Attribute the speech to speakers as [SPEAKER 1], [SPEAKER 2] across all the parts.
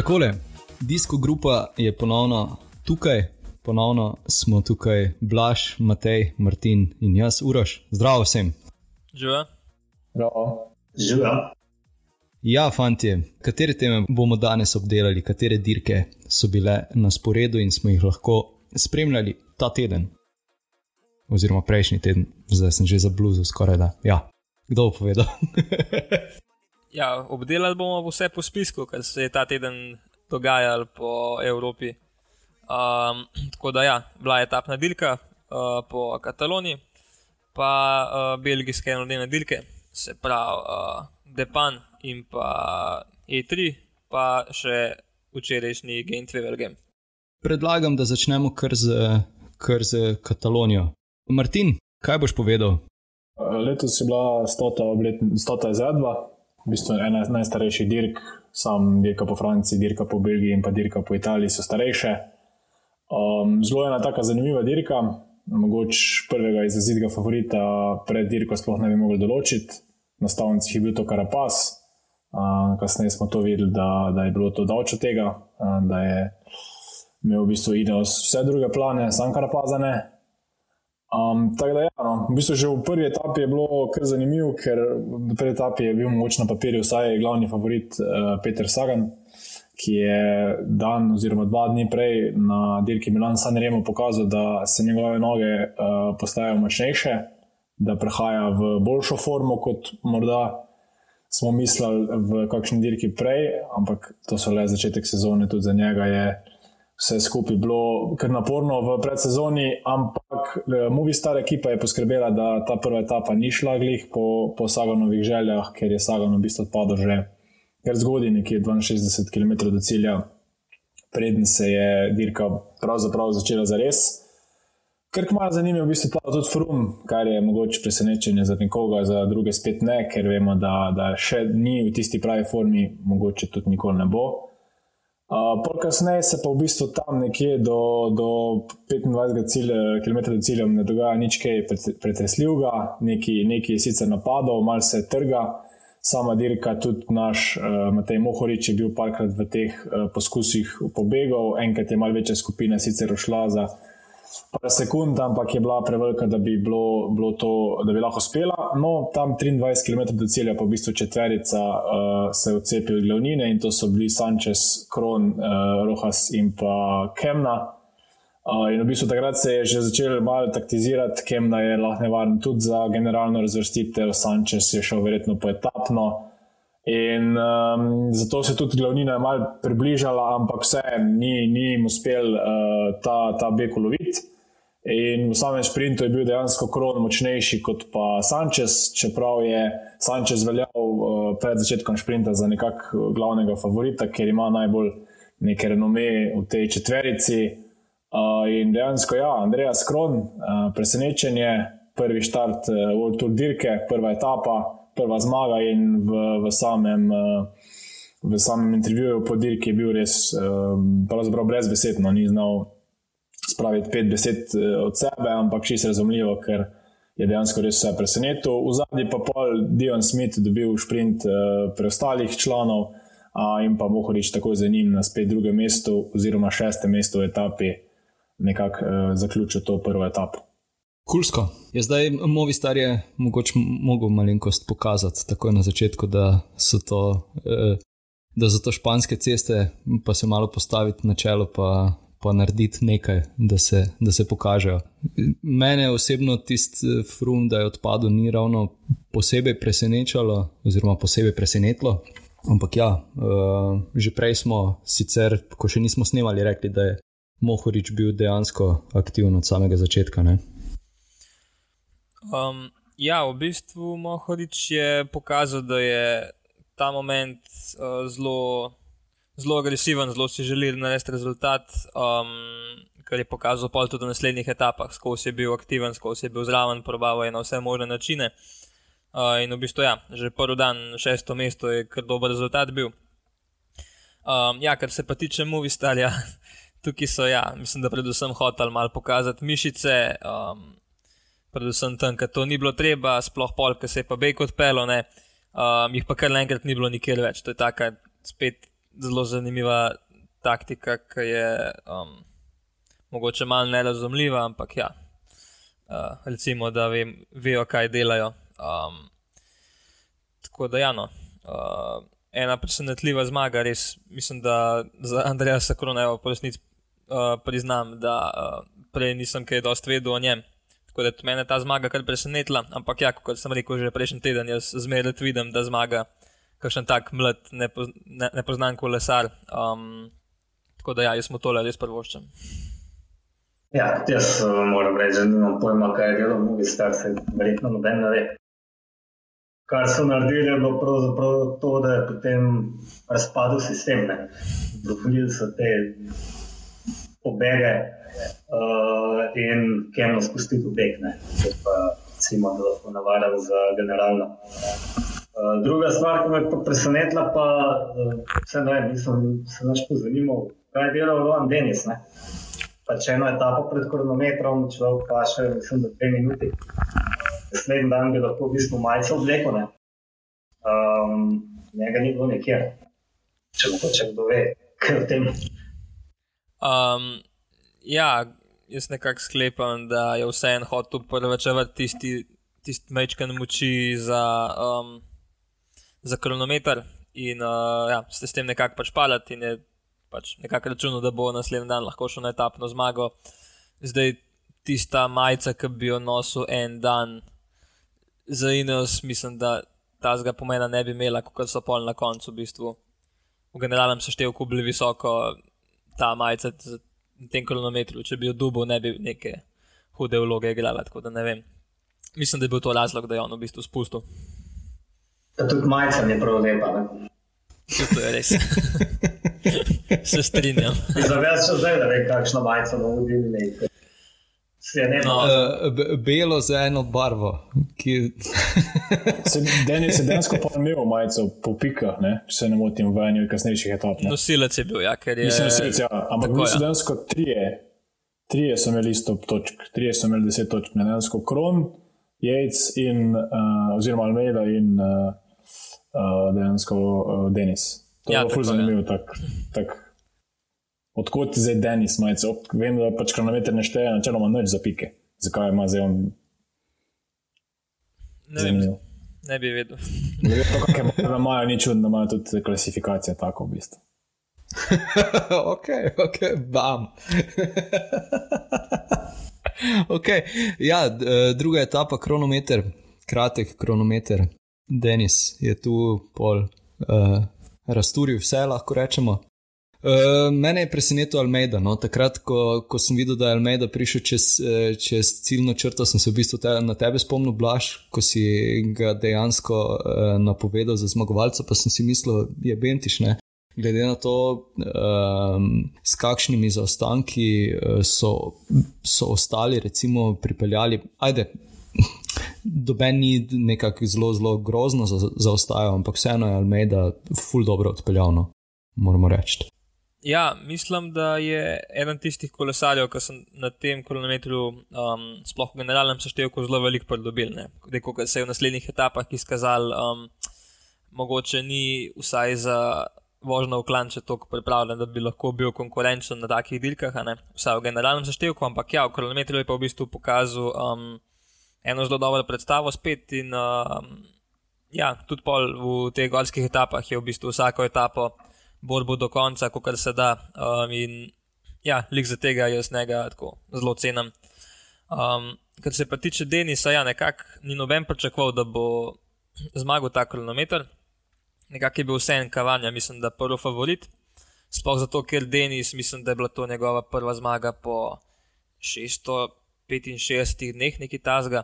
[SPEAKER 1] Takole, disko grupa je ponovno tukaj, ponovno smo tukaj, Blaž, Matej, Martin in jaz, Uroš. Zdravo vsem.
[SPEAKER 2] Živa.
[SPEAKER 3] Živa.
[SPEAKER 1] Ja, fanti, katere teme bomo danes obdelali, katere dirke so bile na sporedu in smo jih lahko spremljali ta teden, oziroma prejšnji teden, zdaj sem že za bluzu, skoraj da. Ja, kdo bo povedal?
[SPEAKER 2] ja, obdelali bomo vse po spisku, kar se je ta teden dogajalo po Evropi. Um, tako da, ja, bila je etapna dirka uh, po Kataloniji, pa uh, belgijske enodnevne dirke, se pravi uh, Depan in pa E3, pa še včerajšnji Gentwevel Game.
[SPEAKER 1] Predlagam, da začnemo kar z, kar z Katalonijo. Martin, kaj boš povedal?
[SPEAKER 4] Letos je bila stota, stota izvedba, v bistvu ena najstarejših dirk, sam dirka po Franciji, dirka po Belgiji in pa dirka po Italiji so starejše. Um, zelo ena tako zanimiva dirka, mogoče prvega izrazitega favorita pred dirko sploh ne bi mogli določiti, na stavnicah je bil to Karapas, uh, kasneje smo to videli, da, da je bilo to davč od tega, uh, da je imel v bistvu Ineos vse druge plane, sam Karapazane. Um, tako da, ja, no, v bistvu že v prvi etapi je bilo kar zanimivo, ker v prvi etapi je bil moč na papirju vsaj glavni favorit uh, Peter Sagan, ki je dan oziroma dva dni prej na dirki Milan San Remo pokazal, da se njegove noge uh, postajajo močnejše, da prehaja v boljšo formo kot morda smo mislili v kakšni dirki prej, ampak to so le začetek sezone, tudi za njega je vse skupaj bilo kar naporno v predsezoni, ampak eh, Movi Star ekipa je poskrbela, da ta prva etapa ni šla glih po, po Saganovih željah, ker je Sagan v bistvu odpadel že kar zgodaj, nekje 62 km do cilja, preden se je dirka pravzaprav začela za res. Ker kmalo zanimivo, v bistvu pa tudi Frum, kar je mogoče presenečenje za nekoga, za druge spet ne, ker vemo, da, da še ni v tisti pravi formi, mogoče tudi nikoli ne bo. Uh, Kasneje se pa v bistvu tam nekje do, do 25 cilj, km do cilja ne dogaja nič kaj pretresljivega, neki, neki sicer napadal, malo se trga, sama dirka, tudi naš uh, Matej Mohorič je bil parkrat v teh uh, poskusih pobegov, enkrat je malo večja skupina sicer ošla za par sekund, ampak je bila prevelika, da bi, bilo, bilo to, da bi lahko uspela. No, tam 23 km do cilja, pa v bistvu četverica uh, se je odcepila od glavnine in to so bili Sanchez, Kron, uh, Rojas in pa Kemna. Uh, in v bistvu takrat se je že začel malo taktizirati, Kemna je lahko nevaren tudi za generalno razvrstitev, Sanchez je šel verjetno poetapno. In um, zato se je tudi glavnina malo približala, ampak vse ni, ni jim uspel uh, ta, ta beg uloviti. In v samem sprintu je bil dejansko kron močnejši kot pa Sanchez, čeprav je Sanchez veljal uh, pred začetkom sprinta za nekakšnega glavnega favorita, ker ima najbolj neke renome v tej četverici. Uh, in dejansko, ja, Andreja Skron, uh, presenečenje, prvi štart uh, World Tour dirke, prva etapa prva zmaga in v, v, samem, eh, v samem intervjuju po dirki je bil res eh, brez besed, no, ni znal spraviti pet besed eh, od sebe, ampak čisto razumljivo, ker je dejansko res vse presenetil. V zadnji pa pol Dion Smith dobil šprint preostalih članov. In pa Mohorič tako za njim na spet drugem mestu, oziroma šestem mestu v etapi, nekako eh, zaključil to prvo etapo.
[SPEAKER 1] Kulsko. Je zdaj Movi Star je mogoče mogel malenkost pokazati takoj na začetku, da so to, eh, da so to španske ceste, pa se malo postaviti na čelo, pa, pa narediti nekaj, da se, da se pokažejo. Mene osebno tisti eh, frum, da je odpadel, ni ravno posebej presenečalo, oziroma posebej presenetilo. Ampak ja, uh, že prej smo, sicer, ko še nismo snemali, rekli, da je Mohorič bil dejansko aktiven od samega začetka. Ne?
[SPEAKER 2] Um, ja, v bistvu Mohorič je pokazal, da je ta moment uh, zelo, zelo agresiven, zelo si želi narediti rezultat, um, kar je pokazal pa tudi v naslednjih etapah, skozi je bil aktiven, skozi je bil zraven, probava je na vse možne načine. Uh, in v bistvu, ja, že prvi dan, šesto mesto je kar dober rezultat bil. Um, ja, kar se pa tiče Movistarja, tukaj so, ja, mislim, da predvsem hotel malo pokazati mišice. Um, predvsem tam, ker to ni bilo treba, sploh pol, ker se je pa bejk odpeljal, um, jih pa kar naenkrat ni bilo nikjer več. To je tako, spet zelo zanimiva taktika, ki je um, mogoče malo nerazumljiva, ampak ja, uh, recimo, da vem, vejo, kaj delajo. Um, tako da, ja, no, uh, ena presenetljiva zmaga, res mislim, da za Andreja Sakronevo po resnici uh, priznam, da uh, prej nisem kaj dosti vedel o njem. Tako da me je ta zmaga kar presenetila, ampak ja, kot sem rekel že prejšnji teden, jaz zmeraj vidim, da zmaga kakšen tak mlad, nepoznan ne, ne kolesar. Um, tako da ja, jaz smo tole res prvoščen.
[SPEAKER 3] Ja, jaz uh, moram reči, da nimam pojma, kaj je delo, mogi star se verjetno noben ne ve. Kar so naredili, je bilo pravzaprav to, da je potem razpadel sistem. Dovolili so te pobege uh, in kemno spustiti pobeg, če pa recimo, da lahko navadam za generalno. Uh, druga stvar, ki me je presenetila, pa uh, ne, nisem se več pozanimal, kaj je delal Rohan Denis. Ne? Pa če eno etapo pred kronometrom, človek paše, mislim, da dve minuti. Naslednji dan bi lahko v bistvu majico obleko. Um, njega ni bilo nikjer. Če bo če kdo ve, kaj o tem.
[SPEAKER 2] Um, ja, jaz nekako sklepam, da je vseeno hotel prevečevati tisti, tisti mečken moči za, um, za kronometer in uh, ja, ste s tem nekako pač palati in je pač nekako računal, da bo naslednji dan lahko šel na etapno zmago. Zdaj tista majica, ki bi jo nosil en dan za Ineos, mislim, da ta zga pomena ne bi imela, kot so pol na koncu v bistvu. V generalnem seštevku bili visoko ta majica na tem kronometru, če bi jo dubo, ne bi neke hude vloge igrala. Tako da ne vem. Mislim, da je bil to razlog, da je on v bistvu spustil.
[SPEAKER 3] Ja, tudi majica je prav lepa. Ne?
[SPEAKER 2] To je res. Se strinjam.
[SPEAKER 3] Zavedam se zdaj, da vem, kakšno majico bomo videli. No,
[SPEAKER 1] uh, belo z eno barvo. Ki...
[SPEAKER 4] Denis je dejansko imel majico po pikah, ne? če se ne motim, v eni od kasnejših etap.
[SPEAKER 2] Nosilec je bil, ja, ker je.
[SPEAKER 4] Mislim, nosilec, ja. Ampak bili so ja. dejansko trije. Trije so imeli isto točk, trije so imeli deset točk, ne dejansko Kron, Jejc in uh, oziroma Almeida in uh, dejansko uh, Denis. To ja, je zelo zanimivo. Tak, tak, odkot zdaj Denis majice. Vem, da pač kronometer ne šteje, načeloma noč za pike. Zakaj ima zdaj on?
[SPEAKER 2] Ne vem, ne bi vedel.
[SPEAKER 4] Ne vem, kako je bilo, imajo ni čudno, imajo tudi klasifikacije tako v bistvu.
[SPEAKER 1] ok, ok, bam. okay. Ja, druga etapa, kronometer, kratek kronometer. Denis je tu pol uh, razturil vse, lahko rečemo. Uh, mene je presenetil Almeida. No? Takrat, ko, ko sem videl, da je Almeida prišel čez, eh, čez ciljno črto, sem se v bistvu te, na tebe spomnil, Blaž, ko si ga dejansko uh, napovedal za zmagovalca, pa sem si mislil, je bentiš. Ne? Glede na to, um, s kakšnimi zaostanki so, so ostali, recimo, pripeljali, ajde. Doben ni nekako zelo, zelo grozno zaostajal, ampak vseeno je Almeida ful dobro odpeljal, moramo reči.
[SPEAKER 2] Ja, mislim, da je eden tistih kolesarjev, ki so na tem kronometru, um, sploh v generalnem seštevku, zelo veliko pridobil. Ko se je v naslednjih etapah izkazal, um, mogoče ni vsaj za vožnjo v klanče tako pripravljen, da bi lahko bil konkurenčen na takih dirkah, vsaj v generalnem seštevku, ampak ja, v kronometru je pa v bistvu pokazal um, eno zelo dobro predstavo spet. In, um, ja, tudi v teh gorskih etapah je v bistvu vsako etapo borbo do konca, kot se da. Um, in ja, lik za tega jaz njega tako zelo cenim. Um, kar se pa tiče Denisa, ja, nekako ni noben pričakoval, da bo zmagal ta kronometer. Nekako je bil vse en kavanja, mislim, da prvi favorit. Sploh zato, ker Denis, mislim, da je bila to njegova prva zmaga po 665 dneh, nekaj tasga.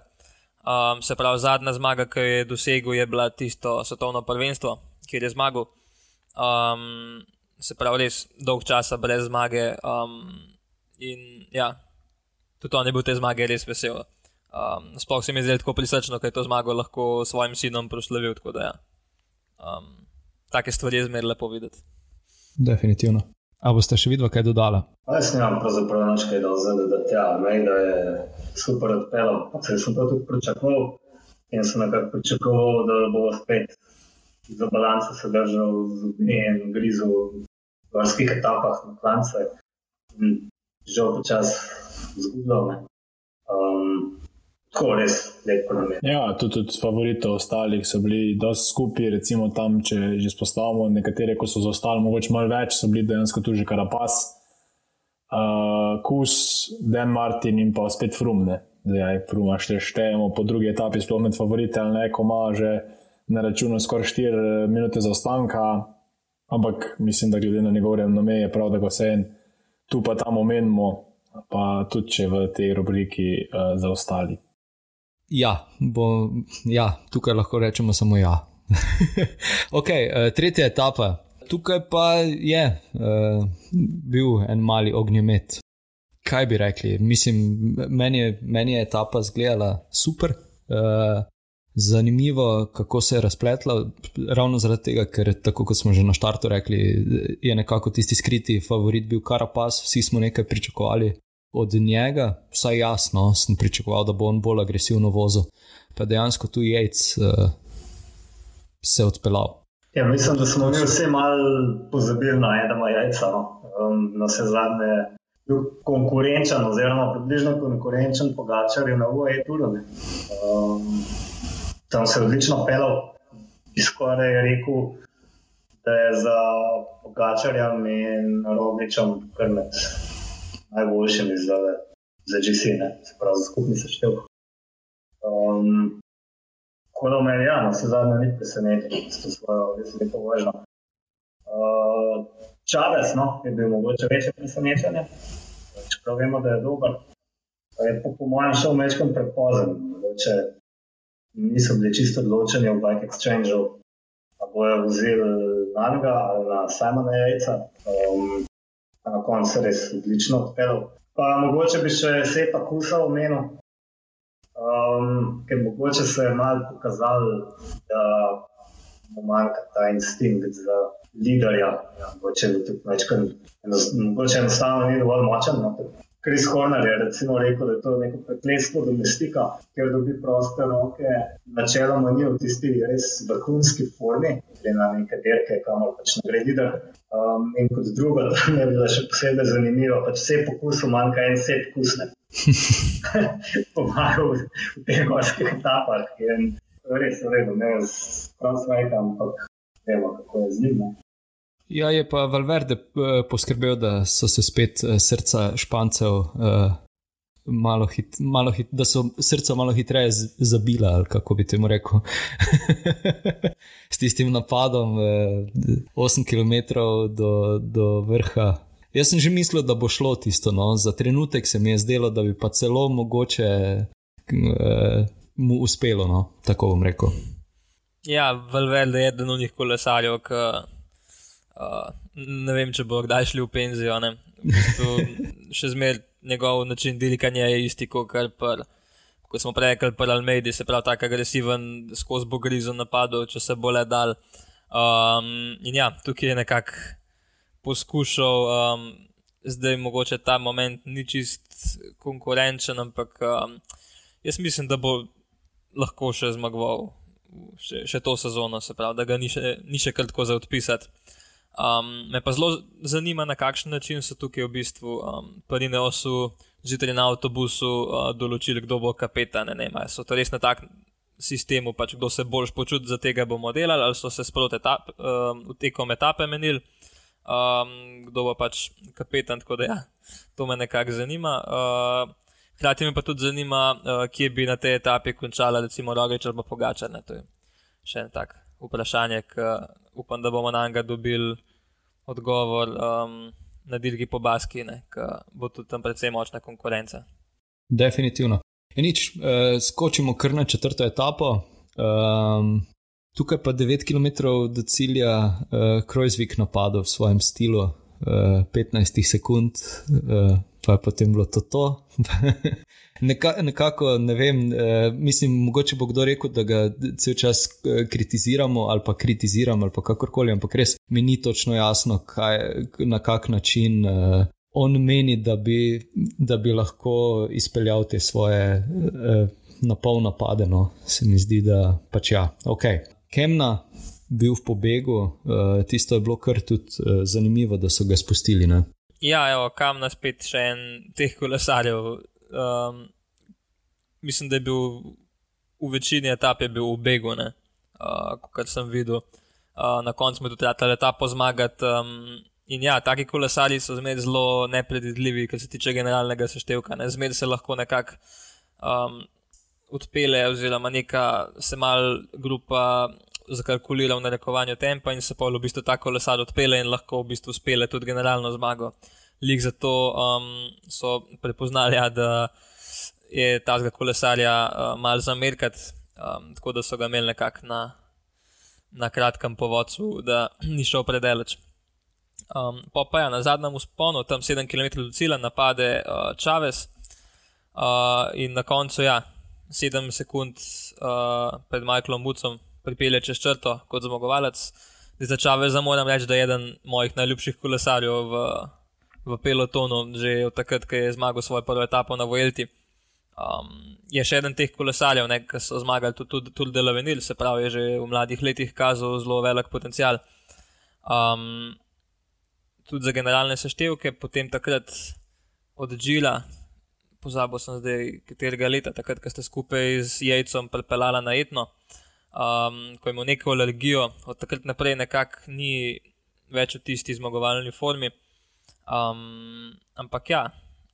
[SPEAKER 2] Um, se pravi, zadnja zmaga, ki jo je dosegel, je bila tisto svetovno prvenstvo, kjer je zmagal. Um, se pravi, res dolg čas brez zmage. Um, in ja, tudi on je bil te zmage res vesel. Um, sploh se mi zdi tako prisrčno, da je to zmago lahko s svojim sinom proslavil. Tako da, ja. um, take stvari je zmeraj lepo videti.
[SPEAKER 1] Definitivno. A boste še videli, kaj dodala?
[SPEAKER 3] Jaz nimam pravzaprav nič kaj dodati, da, da, ja, da je super odpeljal. Se sem to tudi pričakoval in sem nekako pričakoval, da bo spet za balans se držal z in grizu v gorskih etapah na klance. Žal počasi zgubljal. Um, tako res.
[SPEAKER 4] Ja, tudi, tudi favorite ostalih so bili dosti skupaj, recimo tam, če že spostavimo nekatere, ko so zaostali, mogoče malo več, so bili dejansko tu že karapas, uh, kus, Dan Martin in pa spet frumne. Zdaj, fruma še štejemo po drugi etapi, sploh med favorite ali ne, ko ima že na računu skoraj 4 minute zaostanka, ampak mislim, da glede na njegov renome je prav, da ga vse en tu pa tam omenimo, pa tudi če v tej rubriki uh, zaostali.
[SPEAKER 1] Ja, bo, ja, tukaj lahko rečemo samo ja. ok, uh, tretja etapa. Tukaj pa je uh, bil en mali ognjemet. Kaj bi rekli? Mislim, meni je, meni je etapa izgledala super, uh, zanimivo, kako se je razpletla. Ravno zaradi tega, ker, tako kot smo že na štartu rekli, je nekako tisti skriti favorit bil Karapas, vsi smo nekaj pričakovali od njega, vsaj jasno, sem pričakoval, da bo on bolj agresivno vozil. Pa dejansko tu Jejc uh, se odpeljal.
[SPEAKER 3] Ja, mislim, da smo mi vsi malo pozabili na enega jajca. No. Um, na vse zadnje je bil konkurenčen, oziroma približno konkurenčen pogačar na UAE. Um, tam se je odlično pelal, bi skoraj rekel, da je za pogačarjem in rogličem krmet najboljšimi za, za GC, ne? se pravi za skupni seštev. Um, Ko da me je, ja, no, se zadnje ni presenečen, s to svojo res lepo vožnjo. Uh, Čaves, no, je bil mogoče večje presenečenje, čeprav vemo, da je dober. Je po, po mojem šel mečkom prepozen, mogoče niso bili čisto odločeni v Bike Exchangeu, a bojo vzeli na njega ali na Simona Jajca. Um, na koncu res odlično odpeljal. Pa mogoče bi še sepa kusal omenil, um, ker mogoče se je malo pokazal, da mu manjka ta instinkt za liderja. Ja, mogoče, mogoče enostavno ni dovolj močen. No, Kris Horner je recimo rekel, da je to neko prekletstvo domestika, ker dobi proste roke, načeloma ni v tisti res vrhunski formi, gre na neke derke, kamor pač ne gre videl. Um, in kot drugo, da mi je bilo še posebej zanimivo, pač vse pokusov manjka en set kusne. Pomagal v, teh gorskih etapah in res je redo, ne z prav svojim, ampak vemo, kako je z njim.
[SPEAKER 1] Ja, je pa Valverde eh, poskrbel, da so se spet eh, srca špancev, uh, malo hit, malo hit, da so srca malo hitreje zabila, ali kako bi temu rekel. S tistim napadom, uh, 8 km do, do vrha. Jaz sem že mislil, da bo šlo tisto. No. Za trenutek se mi je zdelo, da bi pa celo mogoče uh, mu uspelo, no. tako bom rekel.
[SPEAKER 2] Ja, Valverde je eden od njih kolesarjev, ki. Uh, ne vem, če bo kdaj šli v penzijo. V bistvu, še zmeraj njegov način delikanja je isti, kot kar pr, ko smo prej rekli, pr Almeidi, se pravi, tako agresiven, skozi bo grizo napadal, če se bo le dal. Um, in ja, tukaj je nekako poskušal, um, zdaj mogoče ta moment ni čist konkurenčen, ampak um, jaz mislim, da bo lahko še zmagoval. Še, še to sezono, se pravi, da ga ni še, ni še kar tako za odpisati. Um, me pa zelo zanima, na kakšen način so tukaj v bistvu um, pri Neosu zjutraj na avtobusu uh, določili, kdo bo kapetan. Ne, ne, so to res na tak sistemu, pač, kdo se bolj počuti za tega, bomo delali, ali so se sproti etap, um, tekom etape menili, um, kdo bo pač kapetan. Tako da ja, to me nekako zanima. Uh, Hkrati me pa tudi zanima, kje bi na tej etapi končala, recimo, Rogič ali pa Pogačar. Ne, to je še en tak vprašanje, ki upam, da bomo na njega dobili odgovor um, na dirki po Baski, ki bo tudi tam precej močna konkurenca.
[SPEAKER 1] Definitivno. In nič, uh, skočimo kar na četrto etapo. Um, tukaj pa 9 km do cilja, uh, Krojzvik napadal v svojem stilu, uh, 15 sekund, uh, pa je potem bilo to. to. Neka, nekako, ne vem, eh, mislim, mogoče bo kdo rekel, da ga cel čas eh, kritiziramo ali pa kritiziramo ali pa kakorkoli, ampak res mi ni točno jasno, kaj, na kak način eh, on meni, da bi, da bi lahko izpeljal te svoje eh, napol napadeno. Se mi zdi, da pač ja, ok. Kemna, bil v pobegu, uh, tisto je bilo kar tudi uh, zanimivo, da so ga spustili. Ne?
[SPEAKER 2] Ja, evo, kam nas spet še en teh kolesarjev. Um, mislim, da je bil v večini etap v begu, uh, kot sem videl. Uh, na koncu smo tudi ta etapa zmagati. Um, in ja, taki kolesari so zmeraj zelo nepredvidljivi, kar se tiče generalnega seštevka. Ne? Zmeraj se lahko nekako um, odpele, oziroma neka se mal grupa zakalkulira v narekovanju tempa in se pa v bistvu ta kolesar odpele in lahko v bistvu spele tudi generalno zmago. Lik zato um, so prepoznali, ja, da je ta zga kolesarja uh, mal zamerkati, um, tako da so ga imeli nekako na, na kratkem povodcu, da ni šel predaleč. Um, pa pa ja, na zadnjem usponu, tam 7 km do cilja, napade uh, Čavez uh, in na koncu, ja, 7 sekund uh, pred Michaelom Bucom pripelje čez črto kot zmagovalec. Za Čaveza moram reči, da je eden mojih najljubših kolesarjev v, v pelotonu, že od takrat, ko je zmagal svojo prvo etapo na Vojlti. Um, je še eden teh kolesarjev, ki so zmagali tudi, tudi, tudi Delavenil, se pravi, je že v mladih letih kazal zelo velik potencial. Um, tudi za generalne seštevke, potem takrat od Džila, pozabil sem zdaj, katerega leta, takrat, ko ste skupaj z jajcem pripeljali na etno, um, ko imamo neko alergijo, od takrat naprej nekako ni več v tisti zmagovalni formi. Um, ampak ja,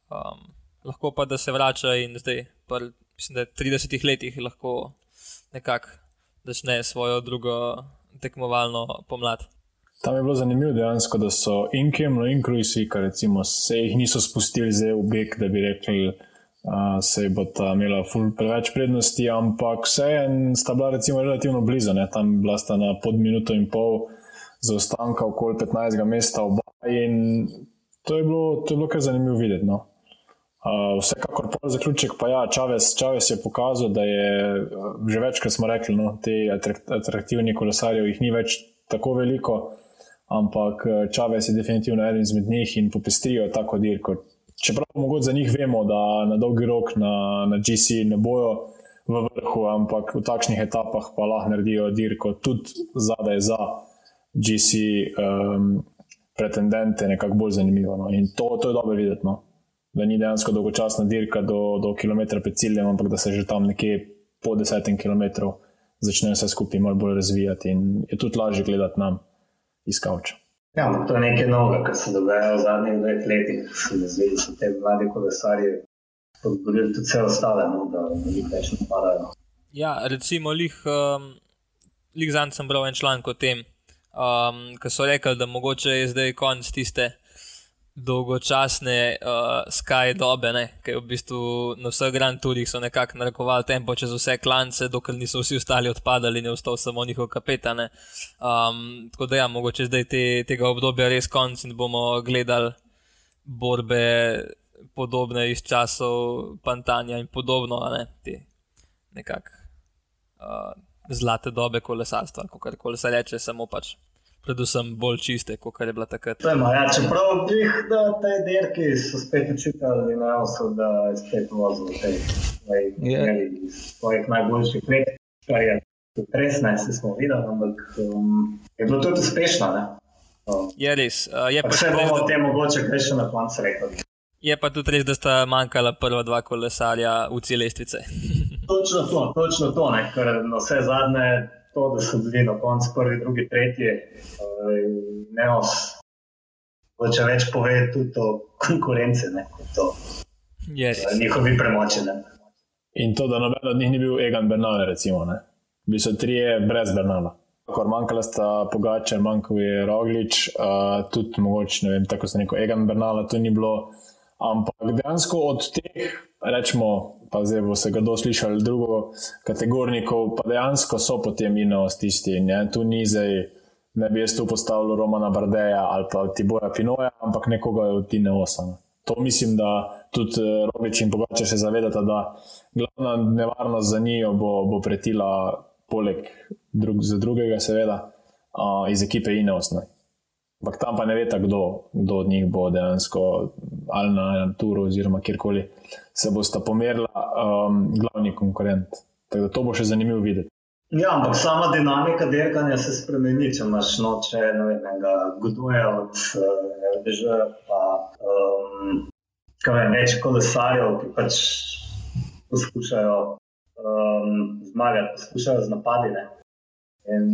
[SPEAKER 2] um, lahko pa da se vrača in zdaj, pr, mislim, da v 30 letih lahko nekako začne svojo drugo tekmovalno pomlad.
[SPEAKER 4] Tam je bilo zanimivo dejansko, da so in Kemlo in Kruisi, ki recimo se jih niso spustili zdaj v beg, da bi rekli, uh, se bo ta imela preveč prednosti, ampak vseeno sta bila recimo relativno blizu, ne? tam bila sta na pod minuto in pol zaostanka okoli 15. mesta oba in to je bilo, to je bilo kar zanimivo videti. No? Uh, vsekakor pa zaključek, pa ja, Čavez, Čavez je pokazal, da je že večkrat smo rekli, no, te atraktivni kolesarji, jih ni več tako veliko ampak Čavez je definitivno eden izmed njih in popestrijo tako dirko. Čeprav mogoče za njih vemo, da na dolgi rok na, na GC ne bojo v vrhu, ampak v takšnih etapah pa lahko naredijo dirko tudi zadaj za GC um, pretendente, nekako bolj zanimivo. No. In to, to je dobro videti, no. da ni dejansko dolgočasna dirka do, do kilometra pred ciljem, ampak da se že tam nekje po desetem kilometru začne vse skupaj malo bolj razvijati in je tudi lažje gledati nam iz kavča.
[SPEAKER 3] Ja, to je nekaj novega, kar se dogaja v zadnjih dveh letih. Se mi zdi, da so te mlade kolesarje podbudili tudi vse ostale, no, da jih več ne padajo.
[SPEAKER 2] Ja, recimo, lih, um, lih zanj sem bral en članek o tem, um, ki so rekli, da mogoče je zdaj konc tiste dolgočasne uh, sky dobe, ki je v bistvu na vseh Grand Tourih so nekako narekovali tempo čez vse klance, dokler niso vsi ostali odpadali in je ostal samo njihov kapetan. Um, tako da ja, mogoče zdaj te, tega obdobja res konc in bomo gledali borbe podobne iz časov Pantanja in podobno, ne? te nekako uh, zlate dobe kolesarstva, kako se reče, samo pač predvsem bolj čiste, kot je bila takrat.
[SPEAKER 3] Ja, čeprav jih, da te dirke so spet učitali, da so da je spet vozil te svojih najboljših let, kar je res ne, se smo videli, ampak um, je bilo tudi uspešno. Ne?
[SPEAKER 2] Je res. Uh, je
[SPEAKER 3] pa še bomo o tem mogoče kaj še na koncu rekli.
[SPEAKER 2] Je pa tudi res, da sta manjkala prva dva kolesarja v cilestvice.
[SPEAKER 3] točno to, točno to, ne? ker na vse zadnje to, da so bili na koncu prvi, drugi, tretji, ne os. Če več pove tudi o konkurenci, ne kot o
[SPEAKER 2] yes.
[SPEAKER 3] njihovi premoči. Ne.
[SPEAKER 4] In to, da noben od njih ni bil Egan Bernal, recimo, ne. Bili so trije brez Bernala. Kor manjkala sta Pogača, manjkal je Roglič, uh, tudi mogoče, ne vem, tako se neko Egan Bernala, to ni bilo. Ampak dejansko od teh, rečemo, pa zdaj bo se ga doslišali drugo kategornikov, pa dejansko so potem inos tisti. Ne? Tu ni zdaj, ne bi jaz tu postavil Romana Bardeja ali pa Tiboja Pinoja, ampak nekoga od Tine Osama. To mislim, da tudi eh, Robič in Pogače se zavedata, da glavna nevarnost za njo bo, bo pretila, poleg drug, drugega, seveda, uh, iz ekipe Ineos. Ampak tam pa ne veste, kdo, kdo od njih bo dejansko ali na Turu, oziroma kjerkoli se bosta pomerila um, glavni konkurent. Tako da to bo še zanimivo videti.
[SPEAKER 3] Ja, ampak sama dinamika dirkanja se spremeni, če imaš noče, ne vem, enega godoja od RDŽ, uh, pa um, vem, več kolesarjev, ki pač poskušajo um, zmagati, poskušajo z napadi. Ne. In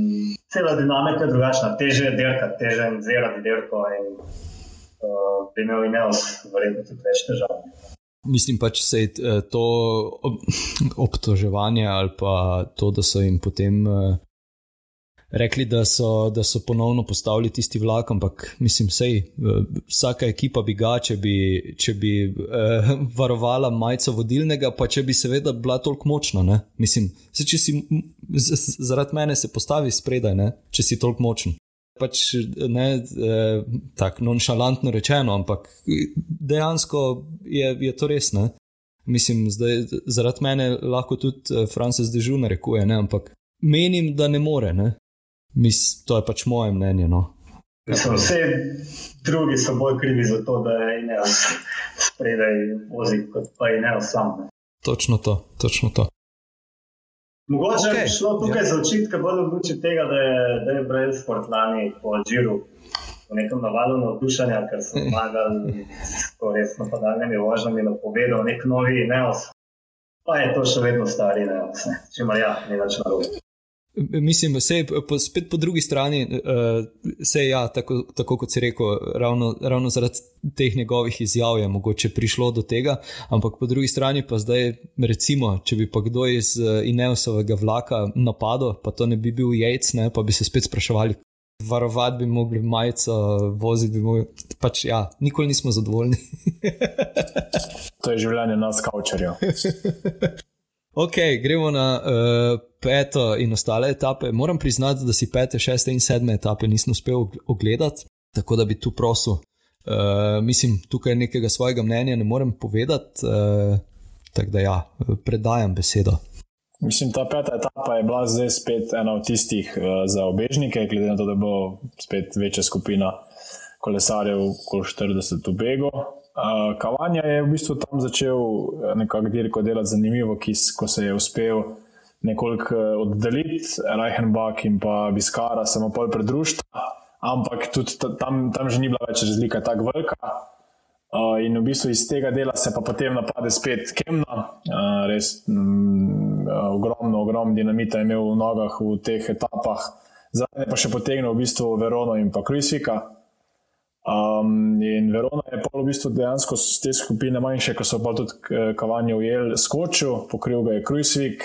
[SPEAKER 3] cela dinamika je drugačna, teže je dirka, teže je nadzirati dirko in uh, bi imel in jaz verjetno tudi več težav.
[SPEAKER 1] Mislim pa, če se je eh, to obtoževanje ali pa to, da so jim potem uh, rekli, da so, da so ponovno postavili tisti vlak, ampak mislim, sej, uh, vsaka ekipa bi ga, če bi, če bi uh, varovala majico vodilnega, pa če bi seveda bila toliko močna. Ne? Mislim, se, če si zaradi mene se postavi spredaj, ne? če si toliko močen pač ne eh, tako nonšalantno rečeno, ampak dejansko je, je to res. Ne? Mislim, da zaradi mene lahko tudi eh, Frances Dežu narekuje, ne? ampak menim, da ne more. Ne? Mis, to je pač moje mnenje. No?
[SPEAKER 3] Mislim, vse drugi so bolj krivi za to, da je ne spredaj vozi, kot pa je ne sam.
[SPEAKER 1] Točno to, točno to.
[SPEAKER 3] Mogoče okay. je šlo tukaj ja. za očitke, bolj v luči tega, da je, da je Braille Sport lani po Džiru v nekem navalu navdušanja, ker so zmagali s to res napadalnimi vožnjami, napovedal nek novi neos. Pa je to še vedno stari ne. če ima ja, ni več narobe.
[SPEAKER 1] Mislim, da se spet po drugi strani, uh, se ja, tako, tako kot si rekel, ravno, ravno zaradi teh njegovih izjav je mogoče prišlo do tega, ampak po drugi strani pa zdaj, recimo, če bi pa kdo iz uh, Ineosovega vlaka napadel, pa to ne bi bil jajc, ne, pa bi se spet spraševali, varovati bi mogli majico, voziti bi mogli. Pač, ja, nikoli nismo zadovoljni.
[SPEAKER 4] to je življenje nas, kaučarjev.
[SPEAKER 1] Ok, gremo na uh, peto in ostale etape. Moram priznati, da si pete, šeste in sedme etape nisem uspel ogledati, tako da bi tu prosil. Uh, mislim, tukaj nekega svojega mnenja ne morem povedati, uh, tako da ja, predajam besedo.
[SPEAKER 4] Mislim, ta peta etapa je bila zdaj spet ena od tistih uh, za obežnike, glede na to, da bo spet večja skupina kolesarjev, kot 40 v Begu. Uh, Kavanja je v bistvu tam začel eh, nekako dirko delati zanimivo, ki, ko se je uspel nekoliko eh, oddaljiti, Reichenbach in pa Biskara, samo pol predružta, ampak tudi tam, tam že ni bila več razlika tako velika. Uh, in v bistvu iz tega dela se pa potem napade spet Kemna, uh, res mm, ogromno, ogromno dinamita je imel v nogah v teh etapah, zadnje pa še potegnil v bistvu Verono in pa Krisvika. Um, in Verona je pa v bistvu dejansko z te skupine manjše, ko so pa tudi eh, kavanje ujeli, skočil, pokril ga je Krujsvik,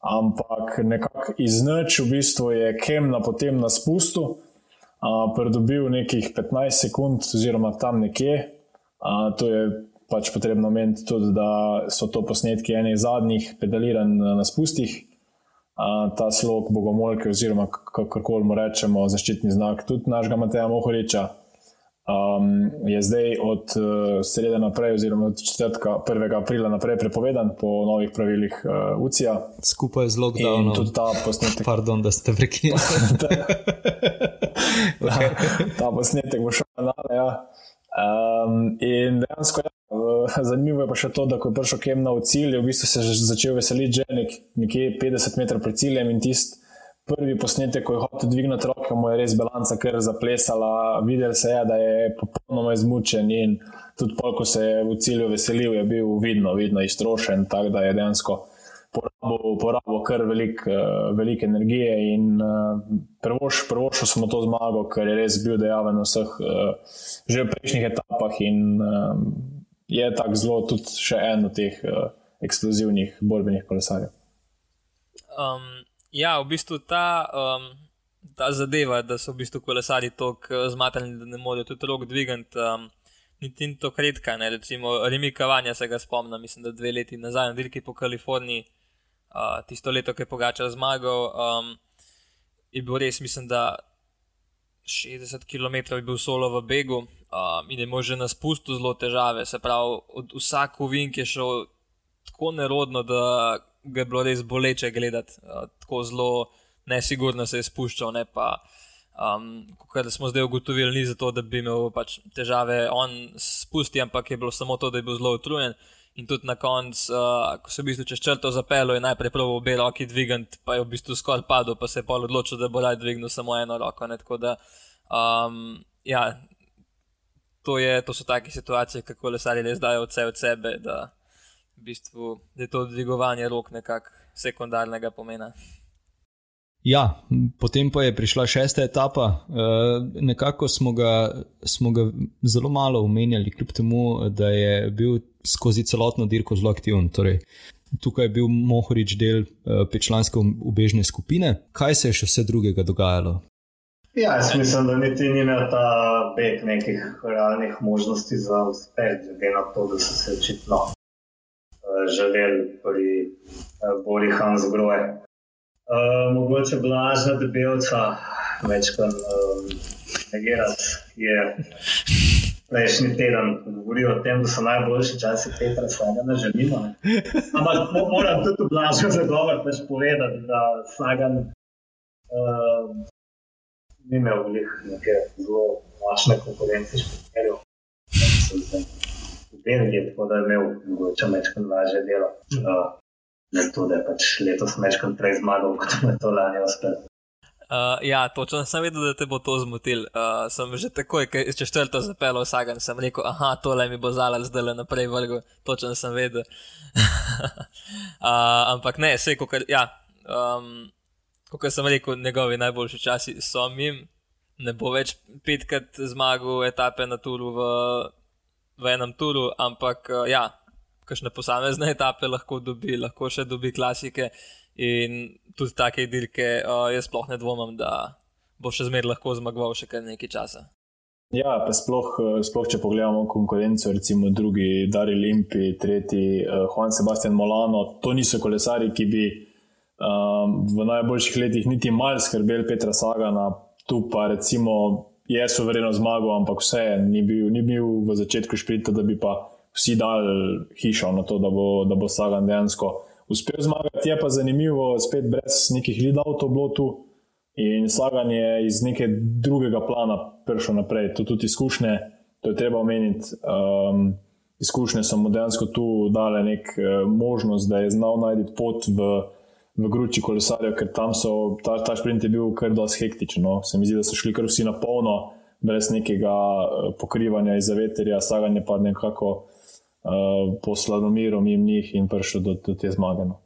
[SPEAKER 4] ampak nekako iz noč v bistvu je Kemna potem na spustu, uh, pridobil nekih 15 sekund, oziroma tam nekje. Uh, to je pač potrebno omeniti tudi, da so to posnetki enih zadnjih pedaliran na spustih. Uh, ta slog Bogomolke, oziroma kako koli mu rečemo, zaščitni znak tudi našega Mateja Mohoriča um, je zdaj od uh, sreda naprej, oziroma od četrtka 1. aprila naprej prepovedan po novih pravilih uh, UCIA.
[SPEAKER 1] Skupaj z lockdownom.
[SPEAKER 4] In tudi ta posnetek.
[SPEAKER 1] Pardon, da ste prekinili.
[SPEAKER 4] okay. ta posnetek bo šel na. Ja. Um, in dejansko, ja, zanimivo je pa še to, da ko je prišel Kemna v cilj, je v bistvu se začel veseliti že nek, nekje 50 metrov pred ciljem in tisti prvi posnetek, ko je hotel dvigniti roke, mu je res balanca kar zaplesala. Videl se je, da je popolnoma izmučen in tudi pol, ko se je v cilju veselil, je bil vidno, vidno iztrošen, tako da je dejansko porabil, porabil kar velik, uh, velik energije in uh, prvošil smo to zmago, ker je res bil dejaven v vseh uh, že v prejšnjih etapah in uh, je tako zelo tudi še en od teh eksplozivnih borbenih kolesarjev.
[SPEAKER 2] Um, Ja, v bistvu ta, um, ta zadeva, da so v bistvu kolesari tako zmatrani, da ne morejo tudi rok dvigati, um, niti ni tako redka. Ne? Recimo, Remi Kavanja se ga spomnim, mislim, da dve leti nazaj na dirki po Kaliforniji, uh, tisto leto, ki je Pogačar zmagal, um, je bil res, mislim, da 60 km je bil solo v Begu um, in je imel že na spustu zelo težave. Se pravi, od vsak uvink je šel tako nerodno, da ga je bilo res boleče gledati, uh, tako zelo nesigurno se je spuščal. Ne, pa, um, Kar smo zdaj ugotovili, ni zato, da bi imel pač težave on spusti, ampak je bilo samo to, da je bil zelo utrujen. In tudi na koncu, uh, ko se v bistvu čez črto zapelo, je najprej prvo obe roki dvigant, pa je v bistvu skoraj padel, pa se je pol odločil, da bo rad dvignil samo eno roko. Ne? Tako da, um, ja, to, je, to so take situacije, kako lesari res dajo vse od sebe, da, v bistvu, da je to dvigovanje rok nekako sekundarnega pomena.
[SPEAKER 1] Ja, potem pa je prišla šesta etapa. Uh, nekako smo ga, smo ga zelo malo omenjali, kljub temu, da je bil skozi celotno dirko zelo aktiven. Torej, tukaj je bil Mohorič del uh, petčlanske ubežne skupine. Kaj se je še vse drugega dogajalo?
[SPEAKER 3] Ja, jaz mislim, da niti ni imel ta beg nekih realnih možnosti za uspeh, glede na to, da so se očitno želeli pri uh, Bori Hans Groje. Uh, mogoče blažna debelca, večkrat um, negirati, je prejšnji teden govoril o tem, da so najboljši časi Petra Slagana, želimo. Ampak moram tudi blažno zagovor pač povedati, da Slagan uh, ni imel neke zelo močne konkurence s Petrjem. Belgiji, tako da je imel mogoče večkrat lažje delo. Uh, zato da je pač letos večkrat prej zmagal, kot je to lani uspel.
[SPEAKER 2] Uh, ja, točno sem vedel, da te bo to zmotil. Uh, sem že takoj, če četrto zapeljal vsak, sem rekel, ah, tole mi bo zalal zdaj le naprej vrgo, točno sem vedel. uh, ampak ne, vse, kot ja, um, sem rekel, njegovi najboljši časi so jim. Ne bo več petkrat zmagal etape na turu v, v enem turu, ampak uh, ja, kakšne posamezne etape lahko dobi, lahko še dobi klasike in tudi take dirke. Uh, jaz sploh ne dvomim, da bo še zmeraj lahko zmagoval še kar nekaj časa.
[SPEAKER 4] Ja, pa sploh, eh, sploh če pogledamo konkurenco, recimo drugi, Dari Limpi, tretji, uh, Juan Sebastian Molano, to niso kolesari, ki bi um, v najboljših letih niti mal skrbeli Petra Sagana, tu pa recimo je suvereno zmagal, ampak vse ni bil, ni bil v začetku šprita, da bi pa vsi dali hišo na to, da bo, da bo Sagan dejansko uspel zmagati. Je pa zanimivo, spet brez nekih lidov to bilo tu. In Sagan je iz neke drugega plana prišel naprej. To tudi izkušnje, to je treba omeniti. Um, izkušnje so mu dejansko tu dale nek uh, možnost, da je znal najti pot v, v gruči kolesarjev, ker tam so, ta, ta sprint je bil kar dosti hektičen. No. Se mi zdi, da so šli kar vsi na polno, brez nekega uh, pokrivanja iz zaveterja, Sagan je pa nekako uh, po sladomiru jim njih in prišel do, do te zmage. No.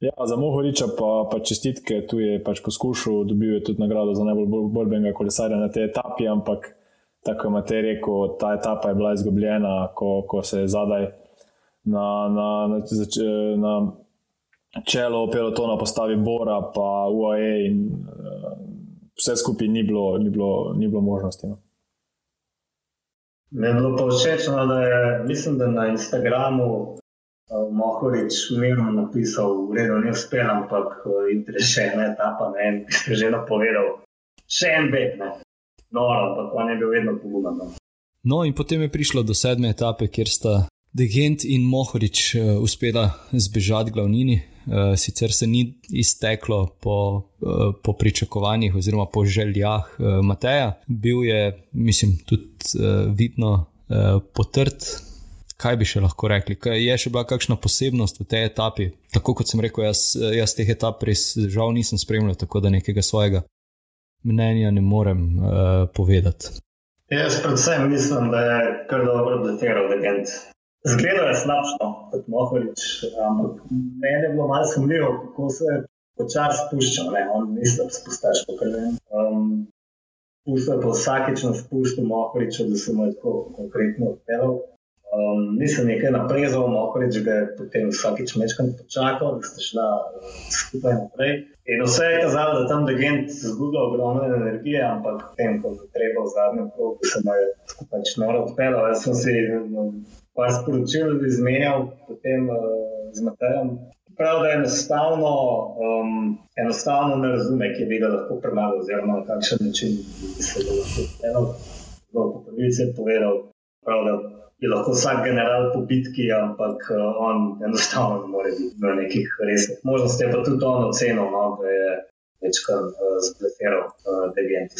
[SPEAKER 4] Ja, za Mohoriča pa, pa čestitke, tu je pač poskušal, dobil je tudi nagrado za najbolj borbenega kolesarja na tej etapi, ampak tako je Matej rekel, ta etapa je bila izgubljena, ko, ko se je zadaj na, na, na, na čelo pelotona postavi Bora, pa UAE in uh, vse skupaj ni bilo, ni bilo, ni bilo možnosti. No.
[SPEAKER 3] Mi je bilo pa všeč, no, da je, mislim, da na Instagramu uh, Mohorič mirno napisal, da je ne uspel, ampak uh, je še ena etapa, ne, in ste že napovedal, še en bet, ne, no, ampak on je bil vedno pogumen. No.
[SPEAKER 1] no, in potem je prišlo do sedme etape, kjer sta Degent in Mohorič uh, uspela zbežati glavnini. Uh, sicer se ni izteklo po, uh, po pričakovanjih oziroma po željah uh, Mateja, bil je, mislim, tudi vidno potrt. Kaj bi še lahko rekli? Kaj je še bila kakšna posebnost v tej etapi? Tako kot sem rekel, jaz, jaz teh etap res žal nisem spremljal, tako da nekega svojega mnenja ne morem uh, povedati.
[SPEAKER 3] Jaz predvsem mislim, da je kar dobro doteral Degent. Zgleda je slabšno, kot Mohorič, ampak meni je bilo malo sumljivo, kako se počasi spušča, ne, on ni se spustaš po krvem. Um, Pustil je pa vsakeč na spustu Mohoriča, da se mu je tako konkretno odpeljal. Um, nisem nekaj naprezal, Mohorič ga je potem vsakeč mečkam počakal, da ste šla uh, skupaj naprej. In vse je kazalo, da tam degent zgublja ogromno energije, ampak potem, ko je treba v zadnjem krogu, se mu je skupaj noro odpeljal. Jaz sem si um, par sporočil izmenjal potem uh, z Matejem. Prav, da je enostavno, um, enostavno ne razume, ki bi ga lahko premagal, oziroma na kakšen način bi se lahko eno, zelo po pravici povedal. Prav, da je lahko vsak general po bitki, ampak uh, on enostavno ne more biti na nekih resnih možnosti. Je pa tudi on ocenil, no, da je večkrat uh, zblefiral uh, degenti.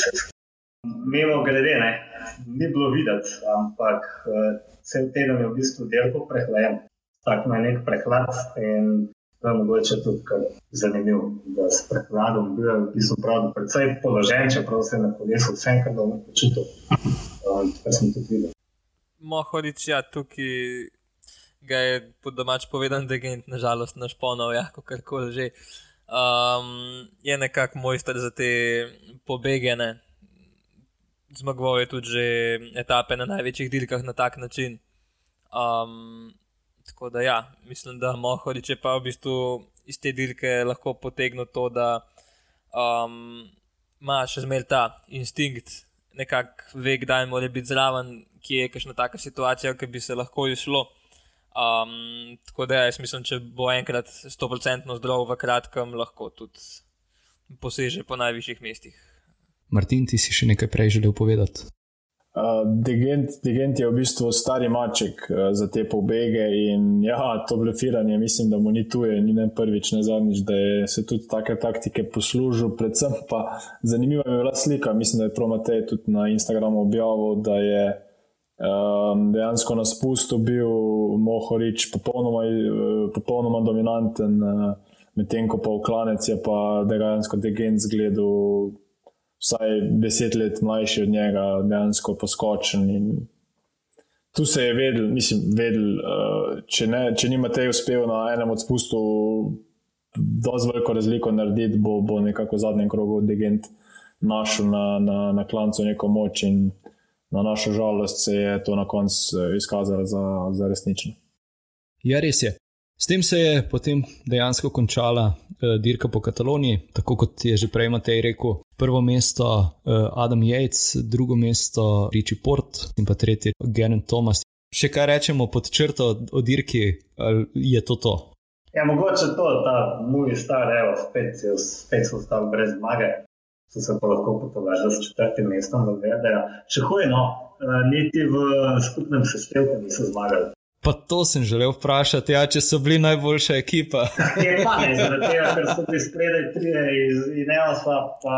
[SPEAKER 3] Mimo grede, ne, ni bilo videti, ampak uh, cel teden je v bistvu delko prehlajen. tak na nek prehlad. To je mogoče tudi zanimivo, da s prehladom bil v bistvu prav, predvsej položen, čeprav se je na kolesu vse enkrat dobro počutil. Um, kar sem tudi videl.
[SPEAKER 2] Mohorič, ja, tukaj ga je po domač povedan, da je nažalost naš ponov, ja, kako koli že. Um, je nekako mojster za te pobegene. Zmagoval je tudi že etape na največjih dirkah na tak način. Um, tako da, ja, mislim, da Mohorič je pa v bistvu iz te dirke lahko potegnil to, da um, ima še zmeraj ta instinkt, nekako ve, kdaj mora biti zraven, kje je kakšna taka situacija, ki bi se lahko izšlo. Um, tako da, jaz mislim, če bo enkrat 100% zdrav v kratkem, lahko tudi poseže po najvišjih mestih.
[SPEAKER 1] Martin, ti si še nekaj prej želel povedati?
[SPEAKER 4] Uh, Degent, Degent je v bistvu stari maček uh, za te pobege in ja, to blefiranje, mislim, da mu ni tuje, ni ne prvič, ne zadnjič, da je se tudi take taktike poslužil. Predvsem pa zanimiva je bila slika, mislim, da je Prometej tudi na Instagramu objavil, da je um, dejansko na spustu bil Mohorič popolnoma, uh, popolnoma dominanten, uh, medtem ko pa v klanec je pa dejansko degen zgledal vsaj deset let mlajši od njega, dejansko poskočen. Tu se je vedel, mislim, vedel, uh, če, ne, če ni Matej uspel na enem od spustov, da z veliko razliko narediti, bo, bo nekako v zadnjem krogu degent našel na, na, na klancu neko moč. In, na našo žalost se je to na koncu eh, izkazalo za, za resnično.
[SPEAKER 1] Ja, res je. S tem se je potem dejansko končala uh, dirka po Kataloniji, tako kot je že prej Matej rekel. Prvo mesto uh, Adam Yates, drugo mesto Richie Port in pa tretje Genen Thomas. Še kaj rečemo pod črto o dirki, je to to?
[SPEAKER 3] Ja, mogoče to, da mu je star, evo, spet, spet so ostali brez zmage so se pa lahko potovali s četrtim mestom v VDA. Še huje, no, eh, niti v skupnem seštevku niso zmagali.
[SPEAKER 1] Pa to sem želel vprašati, ja, če so bili najboljša ekipa.
[SPEAKER 3] Je pa ne, zaradi tega, ker so bili spredaj tri iz Ineosa, pa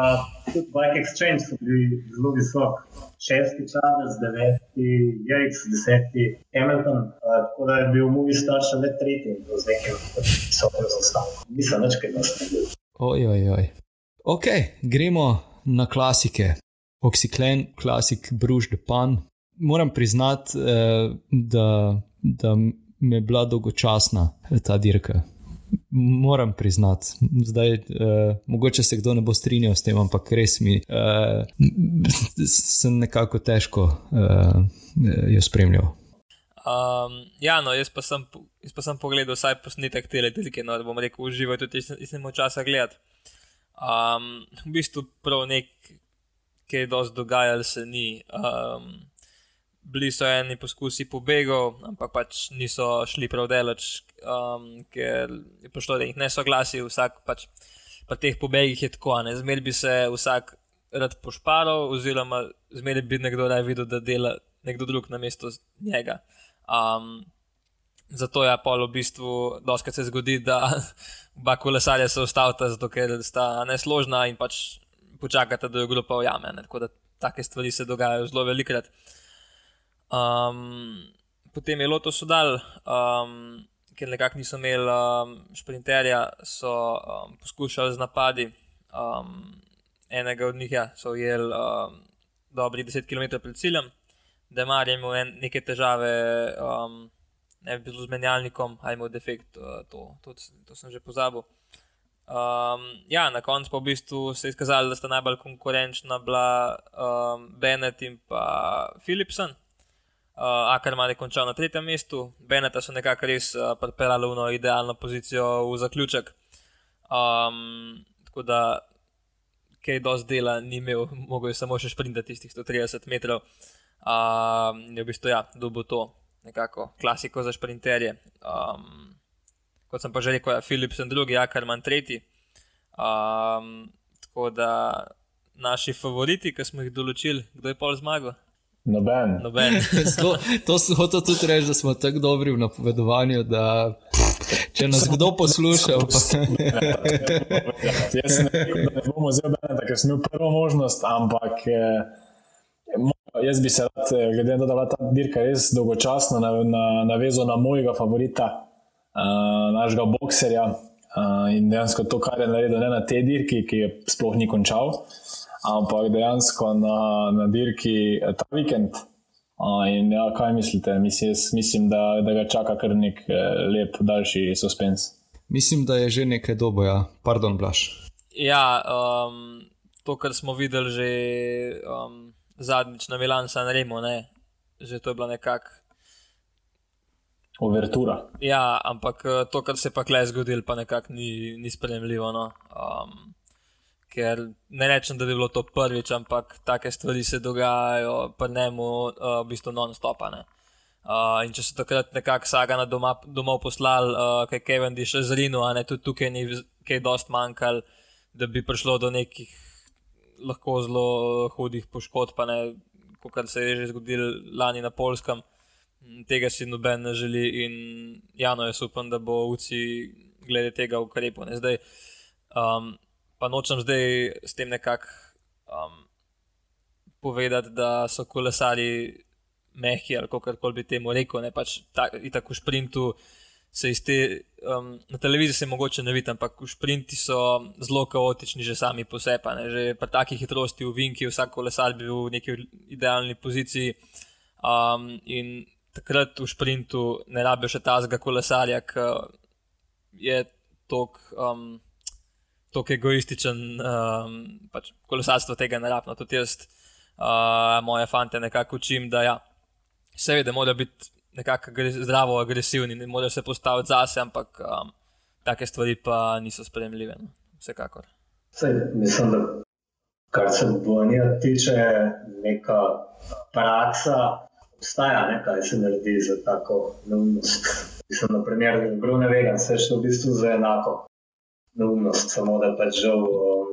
[SPEAKER 3] tudi Bike Exchange so bili zelo visok. Šesti čas, deveti, Jejc, deseti, Hamilton, uh, tako da je bil Movi star še le tretji, z nekim visokim zaostankom. Nisem več kaj naredil.
[SPEAKER 1] Oj, oj, oj. Ok, gremo na klasike. Oxyclen, klasik Bruž de Pan. Moram priznati, eh, da, da mi je bila dolgočasna ta dirka. Moram priznati, zdaj, eh, mogoče se kdo ne bo strinjal s tem, ampak res mi eh, sem nekako težko eh, jo spremljal.
[SPEAKER 2] Um, ja, no, jaz pa sem, jaz pa sem pogledal vsaj posnetek te letike, no, da bom rekel, uživaj tudi, če sem imel časa gledati. Um, v bistvu prav nekaj, dosti dogajalo se ni. Um, bili so eni poskusi pobegov, ampak pač niso šli prav delač, um, ker je prišlo do njih nesoglasij. Vsak pač pri teh pobegih je tako, ne zmer bi se vsak rad pošparal, oziroma zmer bi nekdo rad videl, da dela nekdo drug na mesto njega. Um, zato je pol v bistvu, doskrat se zgodi, da oba kolesarja se ustavita, zato ker sta nesložna in pač počakata, da jo grupa ujame. Ne? Tako da take stvari se dogajajo zelo velikrat. Um, potem je Loto sodal, um, ker nekako niso imeli um, šprinterja, so um, poskušali z napadi. Um, enega od njih ja, so ujeli um, dobri 10 km pred ciljem, da je imel neke težave. Um, ne bi bil z menjalnikom, ali imel defekt, uh, to, to, to sem že pozabil. Um, ja, na koncu pa v bistvu se je izkazalo, da sta najbolj konkurenčna bila um, Bennett in pa Philipson. Uh, Akarman je končal na tretjem mestu, Bennetta so nekako res uh, pripeljali v idealno pozicijo v zaključek. Um, tako da, kaj dosti dela ni imel, mogel je samo še sprintati tistih 130 metrov. Uh, je v bistvu ja, dobil to nekako klasiko za sprinterje. Um, kot sem pa že rekel, je Philips in drugi, Akarman tretji. Um, tako da naši favoriti, ki smo jih določili, kdo je pol zmagal?
[SPEAKER 4] Noben.
[SPEAKER 2] Noben.
[SPEAKER 1] to, to so hotel tudi reči, da smo tako dobri v napovedovanju, da če nas kdo posluša.
[SPEAKER 4] Jaz ne bom vzel, da sem imel prvo možnost, ampak. Eh, Jaz bi se rad, eh, glede na to, da je ta dirka res dolgočasna, navezal na, na mojega favorita, uh, našega bokserja. Uh, in dejansko to, kar je naredil ne na tej dirki, ki je sploh ni končal, ampak dejansko na, na dirki ta vikend. Uh, in ja, kaj mislite? Mislim, mislim da, da ga čaka kar nek lep, daljši suspens.
[SPEAKER 1] Mislim, da je že nekaj dobo, ja. Pardon, Blaž.
[SPEAKER 2] Ja, um, to, kar smo videli že um, zadnjič na Milanu, San Remo, ne? že to je bila nekakšna.
[SPEAKER 4] Overtura.
[SPEAKER 2] Ja, ampak eh, to, kar se je pa klej zgodilo, pa nekako ni, ni sprejemljivo. No? Um, ker ne rečem, da bi bilo to prvič, ampak take stvari se dogajajo, pa ne mu uh, v bistvu non-stop. Uh, in če so takrat nekako saga na doma, domov poslali, uh, kaj Kevin di še zrinu, a ne tudi tukaj ni kaj dost manjkal, da bi prišlo do nekih lahko zelo hudih poškodb, pa ne, kot se je že zgodilo lani na Polskem. Tega si noben ne želi, in Jano, jaz upam, da bo UCI glede tega ukrepal. Zdaj, um, pa nočem zdaj s tem nekako um, povedati, da so kolesari mehki ali kako koli bi temu rekel. Ne pač tako v sprintu se iz te, um, na televiziji se mogoče ne vidi, ampak v sprinti so zelo kaotični, že sami po sebi. Že pri takih hitrosti v Vinki, vsak kolesar bi bil v neki idealni poziciji. Um, in takrat v sprintu ne rabijo še tazga kolesarja, ki je tok. Um, Tako egoističen, um, pač kolesarstvo tega ne rabno. Tudi jaz, uh, moje fante, nekako učim, da ja, seveda, mora biti nekako zdravo, agresivni, ne more se postaviti zase, ampak um, take stvari pa niso sprejemljive. No. Vsekakor.
[SPEAKER 3] Sej, mislim, da kar se bojanja tiče, neka praksa obstaja, ne, kaj se naredi za tako neumnost. Mislim, na primer, Brune Vegan, vse je šlo v bistvu za enako neumnost, samo da pač žal. Um,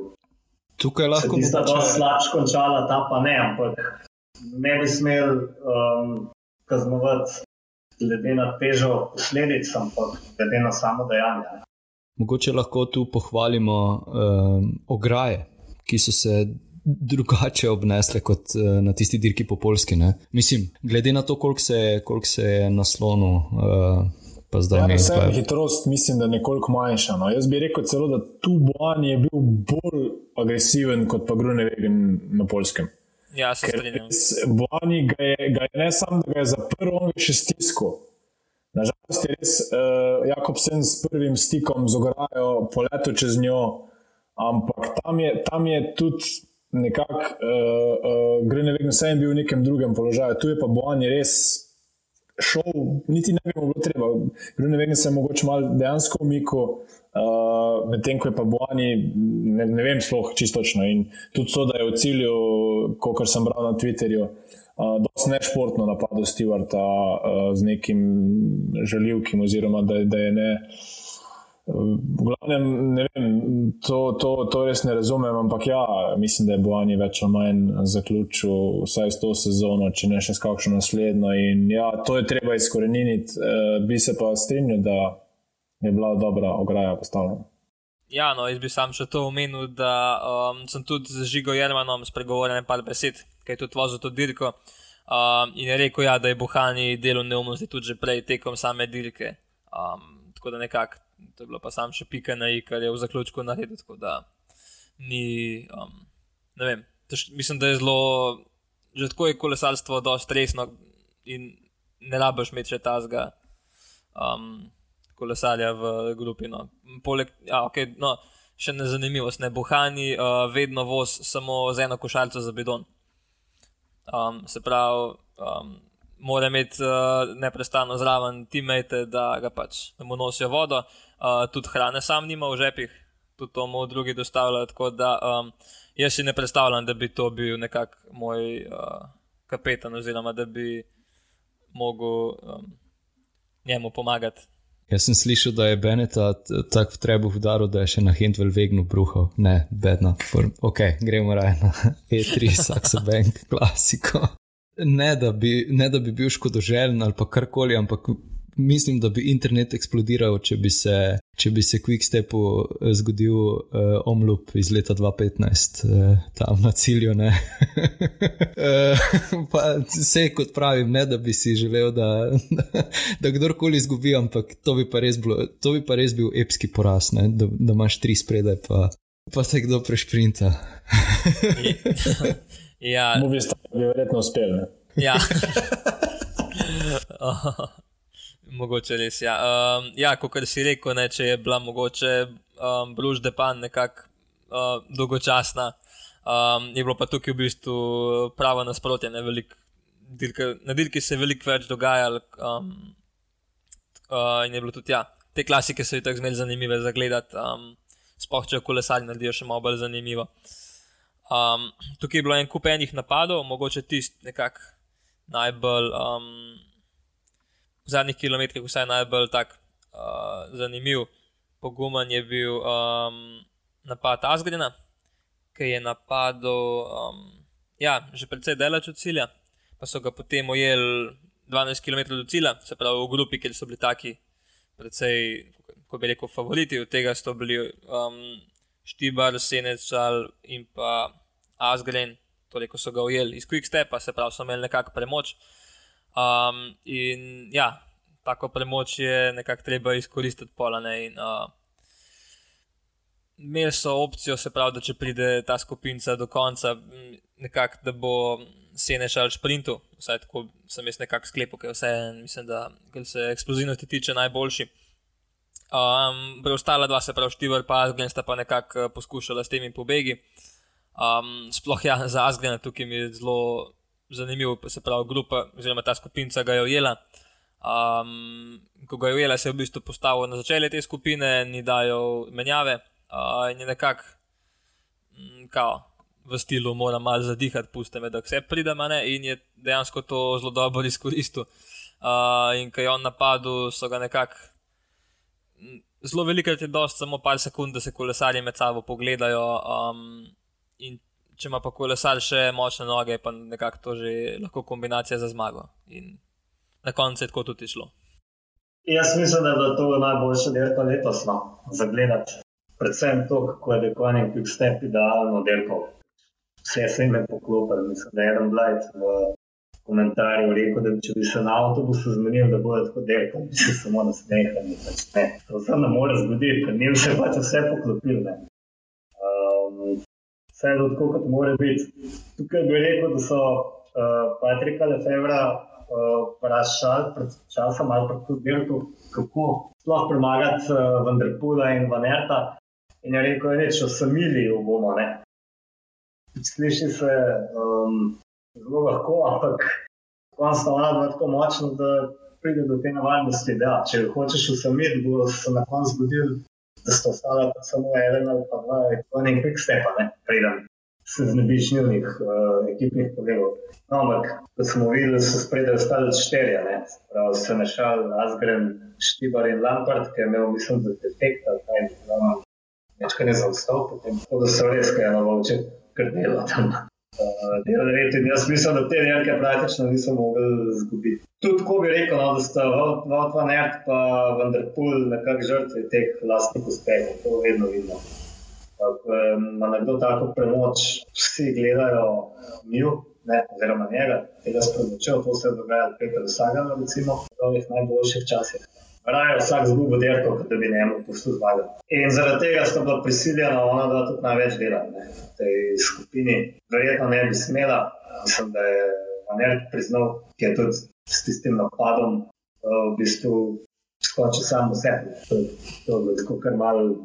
[SPEAKER 1] Tukaj lahko.
[SPEAKER 3] Tista, ki je slabš končala, ta pa ne, ampak ne bi smel um, kaznovati glede na težo posledic, ampak glede na samo dejanje.
[SPEAKER 1] Mogoče lahko tu pohvalimo um, ograje, ki so se drugače obnesle kot uh, na tisti dirki po polski. Ne? Mislim, glede na to, koliko se, koliko se je naslonil. Uh, Pa zdaj,
[SPEAKER 4] ja, vse je hitrost, mislim, da je nekoliko manjša. No. Jaz bi rekel celo, da tu Bojan je bil bolj agresiven kot pa Grunewegen na polskem.
[SPEAKER 2] Ja, se strinjam.
[SPEAKER 4] Bojani ga je, ga je ne samo, da ga je zaprl, on je še stiskal. Nažalost je res uh, Jakobsen s prvim stikom z ograjo poletel čez njo, ampak tam je, tam je tudi nekako uh, uh, Grunewegen vsem bil v nekem drugem položaju. Tu je pa Bojani res šel, niti ne bi bilo treba. Grunewegen se je mogoče malo dejansko umikal. Uh, Medtem ko je pa Bojani, ne, ne vem, sploh čistočno. In tudi to, da je v cilju, kot sem bral na Twitterju, uh, dosti nešportno napadel Stewarta uh, z nekim žaljivkim, oziroma da, da je ne. V glavnem, ne vem, to, to, to res ne razumem, ampak ja, mislim, da je Bojani več ali manj zaključil vsaj s to sezono, če ne še s kakšno naslednjo. In ja, to je treba izkoreniniti. Uh, bi se pa strinjal, da je bila dobra ograja postavljena.
[SPEAKER 2] Ja, no, jaz bi sam še to omenil, da um, sem tudi z Žigo Jermanom spregovoril nekaj besed, kaj je tudi vozil to dirko. Um, in je rekel, ja, da je Buhani delo neumnosti tudi prej tekom same dirke. Um, tako da nekako, to je bilo pa sam še pika na i, kar je v zaključku naredil. Tako da ni, um, ne vem, tež, mislim, da je zelo, že tako je kolesarstvo dosti resno in ne rabiš imeti še tazga. Um, kolesarja v grupi. No. Poleg, ja, okay, no, še ne zanimivost, ne bohani, uh, vedno voz samo z eno košarico za bidon. Um, se pravi, um, mora imeti uh, neprestano zraven timete, da ga pač da mu nosijo vodo, uh, tudi hrane sam nima v žepih, tudi to mu drugi dostavljajo. Tako da um, jaz si ne predstavljam, da bi to bil nekak moj uh, kapetan, oziroma da bi mogel um, njemu pomagati.
[SPEAKER 1] Jaz sem slišal, da je Beneta tako trebuh udaril, da je še na Hindvel vegnu bruhal. Ne, bedno. Ok, gremo raje na E3, Saxo Bank, klasiko. Ne da, bi, ne, da bi bil škodoželjen ali pa karkoli, ampak mislim, da bi internet eksplodiral, če bi, se, če bi se Quickstepu eh, zgodil uh, omlup iz leta 2015, uh, tam na cilju. pa vse kot pravim, ne da bi si želel, da, da kdorkoli izgubi, ampak to bi pa res, bilo, to bi pa res bil epski poraz, ne? da, da imaš tri spredaj, pa, pa se kdo prešprinta.
[SPEAKER 2] ja,
[SPEAKER 4] Movi bi verjetno uspeli.
[SPEAKER 2] ja. Mogoče res. Ja, um, ja kot si rekel, ne, če je bila mogoče um, Bruž Depan nekako uh, dolgočasna, um, je bilo pa tukaj v bistvu pravo nasprotje. Ne, velik, dirka, na dirki se je veliko več dogajalo um, uh, in je bilo tudi ja, te klasike so tako zmeraj zanimive za gledati, um, sploh če kolesari naredijo še malo bolj zanimivo. Um, tukaj je bilo en kup enih napadov, mogoče tisti nekako najbolj. Um, v zadnjih kilometrih vsaj najbolj tak, uh, zanimiv, pogumen je bil um, napad Asgrena, ki je napadel um, ja, že precej daleč od cilja, pa so ga potem ujeli 12 km do cilja, se pravi v grupi, kjer so bili taki, precej, ko bi rekel, favoriti, od tega so bili um, Štibar, Senečal in pa Asgren. Torej, ko so ga ujeli iz Quickstepa, se pravi, so imeli nekakšno premoč. Um, in ja, tako premoč je nekako treba izkoristiti polane. In, uh, imeli so opcijo, se pravi, da če pride ta skupina do konca, nekako da bo se nešal sprintu, vsaj tako sem jaz nekako sklepal, ker vse en, mislim, da se eksplozivnosti tiče najboljši. Um, preostala dva, se pravi, Štivar pa Asgren sta pa nekako poskušala s temi pobegi. Um, sploh ja, za Asgrena tukaj mi je zelo zanimivo, se pravi, grupa, oziroma ta skupina ga je ujela. Um, ko ga je ujela, se je v bistvu postavil na začetku te skupine, ni dajal menjave uh, in je nekako v stilu, mora malo zadihati, pusti me, da vse pride mane in je dejansko to zelo dobro izkoristil. Uh, in ko je on napadel, so ga nekako. Zelo veliko je dosti, samo par sekund, da se kolesarji med sabo pogledajo. Um, in če ima pa kolesar še močne noge, pa nekako to že lahko kombinacija za zmago. In na koncu je tako tudi šlo.
[SPEAKER 3] Jaz mislim, da je to najboljše dirko letos, no, za gledati. Predvsem to, kako je dekoren quick step idealno dirko. Vse se jim je poklopilo. Mislim, da je en blight v komentarju rekel, da če bi se na avtobusu zmenil, da bo tako dirko, bi se samo nasmehali. Pač ne, to se ne more zgoditi, ker njim se pač vse poklopilo. Um, vse je tako, kot mora biti. Tukaj bi rekel, da so uh, Patrika Lefebvra vprašali pred časom ali pred Dirku, kako sploh premagati uh, Vanderpula in Vanerta. In je rekel, da če so mili, bomo. Ne? Sliši se um, zelo lahko, ampak končno ona dva tako močna, da pride do te navadnosti. Da, če hočeš usamiti, bo se na koncu zgodil, da sta ostala samo ena ali pa dva, in nekaj stepa, ne, preden se znebiš njihovih uh, ekipnih pogledov. No, ampak, kot smo videli, so spredaj ostali štirje, pravi se našal Asgren, Štibar in Lampard, ki je imel, mislim, da defekt ali kaj, no, večkrat ne zaostal, potem to, da so res kaj novoče, ker dela tam. Uh, jaz mislim, da te nerke praktično niso mogli izgubiti. Tudi tako bi rekel, no, da sta Vodva Nerd in Vanderpool nekako žrtvi teh vlastnih uspehov, to vedno vidno. Ko ima nekdo tako premoč, vsi gledajo njo, oziroma njega, tega spremenčev, to se je dogajalo Petru Saganu, recimo, v svojih najboljših časih. Raje vsak zgubo dirko, kot da bi njemu pustil zmago. In zaradi tega sta bila prisiljena ona, da tudi največ dela ne, v tej skupini. Verjetno ne bi smela, mislim, da je Vaner priznal, ki je tudi s tistim napadom v bistvu skoči samo vse. To, to je tako, kar malo,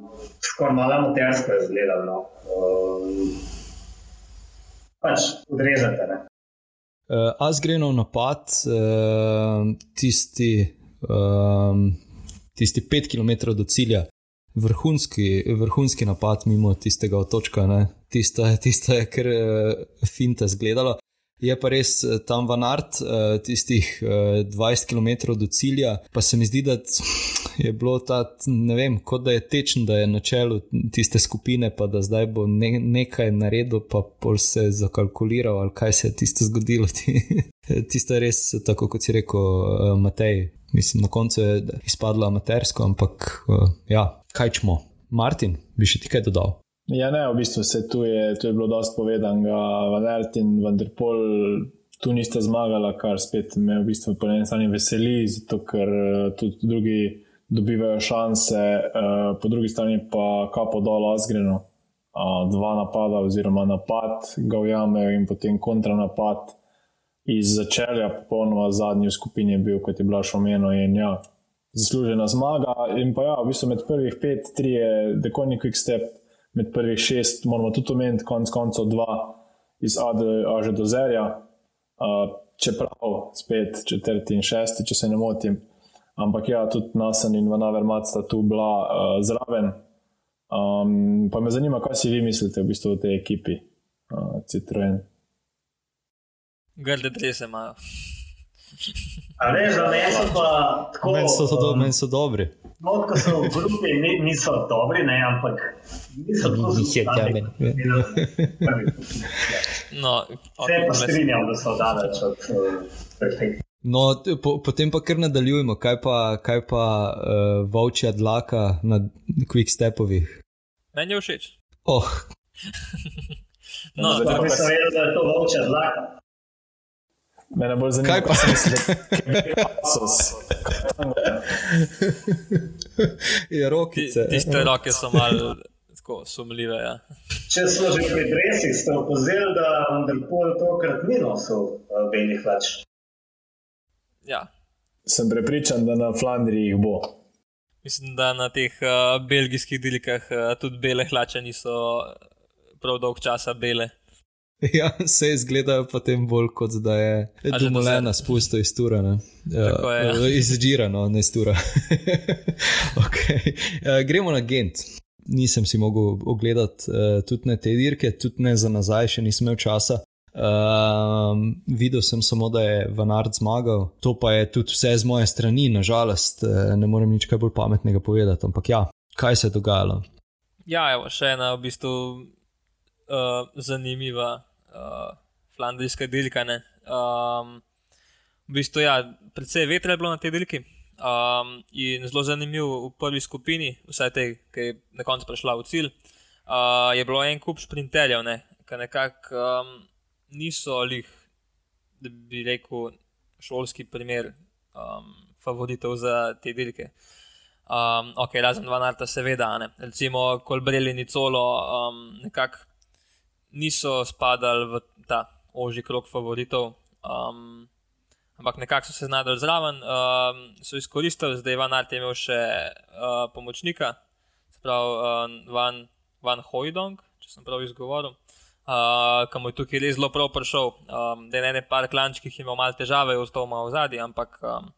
[SPEAKER 3] skoraj malo amatersko je izgledalo. No. Um, pač odrezate.
[SPEAKER 1] Uh, Asgrenov napad, uh, tisti, um, tisti pet km do cilja, vrhunski, vrhunski napad mimo tistega otočka, tista, tista je kar uh, finta zgledala. Je pa res eh, tam vanart, eh, tistih 20 km do cilja, pa se mi zdi, da je bilo ta, ne vem, kot da je tečen, da je na čelu tiste skupine, pa da zdaj bo ne, nekaj naredil, pa pol se zakalkuliral, ali kaj se je tisto zgodilo. Tisto je res, tako kot si rekel, eh, Matej. Mislim, na koncu je izpadlo amatersko, ampak ja, kaj čmo? Martin, bi še ti kaj dodal?
[SPEAKER 4] Ja, ne, v bistvu se tu je, tu je bilo dosti povedanega. Van Ert in Vanderpol tu nista zmagala, kar spet me v bistvu po eni strani veseli, zato ker eh, tudi drugi dobivajo šanse, uh, po drugi strani pa kapo dol Asgrenu. Uh, dva napada, oziroma napad ga ujamejo in potem kontranapad iz začelja, popolnoma zadnji v skupini je bil, kot je bila še omenjena. In ja, zaslužena zmaga. In pa ja, v bistvu med prvih pet, tri je dekoni quick step med prvih šest, moramo tudi omeniti, konec koncev dva iz Aže do Zerja, uh, čeprav spet četrti in šesti, če se ne motim. Ampak ja, tudi Nasen in Vanaver Mat sta tu bila uh, zraven. Um, pa me zanima, kaj si vi mislite v bistvu o tej ekipi, uh, Citroen.
[SPEAKER 2] Grde drese imajo.
[SPEAKER 3] Ne, za meni so pa tako.
[SPEAKER 1] Meni so, do, um, men so dobri.
[SPEAKER 3] No, ko so v grupi, niso dobri, ne, ampak niso tako zelo
[SPEAKER 1] dobri.
[SPEAKER 3] No, Vse pa strinjam, da so daleč od uh, perfektnih.
[SPEAKER 1] No, po, potem pa kar nadaljujemo, kaj pa, kaj pa uh, volčja dlaka na quick stepovih.
[SPEAKER 2] Meni je všeč.
[SPEAKER 1] Oh.
[SPEAKER 3] no, tako sem vedel, da je to volčja dlaka.
[SPEAKER 4] Mene bolj zanima,
[SPEAKER 1] kaj pa
[SPEAKER 4] se misli, da
[SPEAKER 1] je rokice.
[SPEAKER 2] Tiste roke so malo sumljive. Ja.
[SPEAKER 3] Če so že pri dresih, ste opozorili, da Underpol tokrat ni nosil uh, belih hlač.
[SPEAKER 2] Ja.
[SPEAKER 4] Sem prepričan, da na Flandriji jih bo.
[SPEAKER 2] Mislim, da na teh uh, belgijskih delikah uh, tudi bele hlače niso prav dolg časa bele.
[SPEAKER 1] Ja, se izgledajo potem bolj kot da je domolena spusto iz tura. Ja,
[SPEAKER 2] ja.
[SPEAKER 1] Izžirano, ne iz tura. okay. uh, gremo na Gent. Nisem si mogel ogledati uh, tudi ne te dirke, tudi ne za nazaj, še nisem imel časa. Uh, videl sem samo, da je Vanard zmagal, to pa je tudi vse z moje strani, nažalost, ne morem nič bolj pametnega povedati. Ampak ja, kaj se je dogajalo?
[SPEAKER 2] Ja, evo, še ena v bistvu uh, zanimiva uh, flandrijska delika. Um, v bistvu, ja, predvsej vetra je bilo na tej deliki. Um, in zelo zanimiv v prvi skupini, vsaj te, ki je na koncu prišla v cilj, uh, je bilo en kup sprinterjev, ne, ki nekako um, niso lih, da bi rekel, šolski primer um, favoritov za te delike. Um, ok, razen dva narta, seveda, ne. recimo Kolbreli in Nicolo, um, nekako niso spadali v ta ožji krok favoritov, um, ampak nekako so se znašli zraven, um, so izkoristili, zdaj Van Art je imel še uh, pomočnika, sprav uh, Van, Van Hojdong, če sem prav izgovoril. Uh, Kam je tukaj res zelo prav prišel, um, da je na nekaj klančkih imel malo težave, ostal malo v zadnji, ampak um,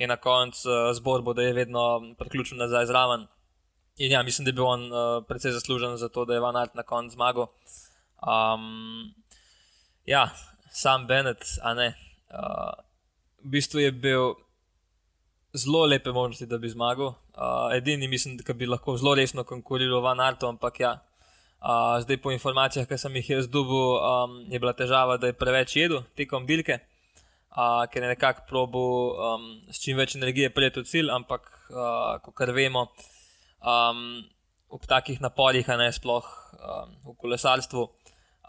[SPEAKER 2] je na koncu uh, zborbo, da je vedno priključen nazaj zraven. In ja, mislim, da je bil on uh, precej zaslužen za to, da je Van Art na koncu zmagal. Um, ja, sam Bennett, a ne. Uh, v bistvu je bil zelo lepe možnosti, da bi zmagal. Uh, edini, mislim, da bi lahko zelo resno konkuriral Van Arto, ampak ja. Uh, zdaj, po informacijah, ki sem jih jaz dobil, um, je bila težava, da je preveč jedel tekom bilke, uh, ker je nekako probo um, s čim več energije prijeti v cilj, ampak uh, kot vemo, um, ob takih naporih, a ne sploh um, v kolesarstvu,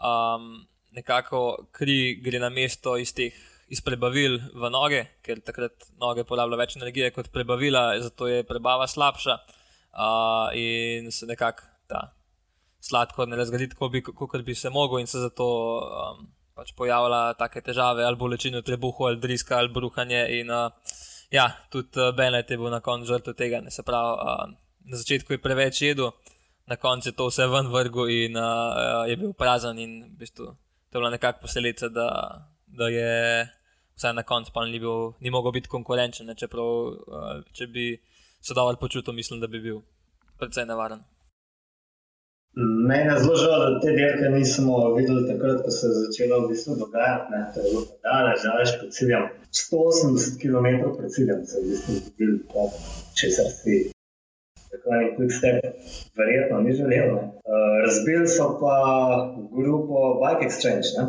[SPEAKER 2] um, nekako kri gre na mesto iz teh iz prebavil v noge, ker takrat noge porabljajo več energije kot prebavila, zato je prebava slabša uh, in se nekako ta sladkor ne razgradi tako, kot bi se mogel, in se zato um, pač pojavljajo take težave, ali bolečine v trebuhu, ali driska, ali bruhanje. In, uh, ja, tudi Benet je bil na koncu žrtev tega, ne se pravi, uh, na začetku je preveč jedel na koncu je to vse ven vrgu in uh, je bil prazen. In v bistvu to je bila nekakšna posledica, da, da je vsaj na koncu pa ni, bil, ni mogel biti konkurenčen. Ne, čeprav, uh, če bi se dovolj počutil, mislim, da bi bil precej nevaren.
[SPEAKER 3] Mene je zelo žal, da te dirke nismo videli takrat, ko se je začelo v bistvu dogajati. Ne, to je bilo daleč, daleč pred ciljem. 180 km pred ciljem se je v bistvu zgodilo, če se vsi tako en quick step, verjetno ni želel. Uh, razbili so pa grupo Bike Exchange, ne?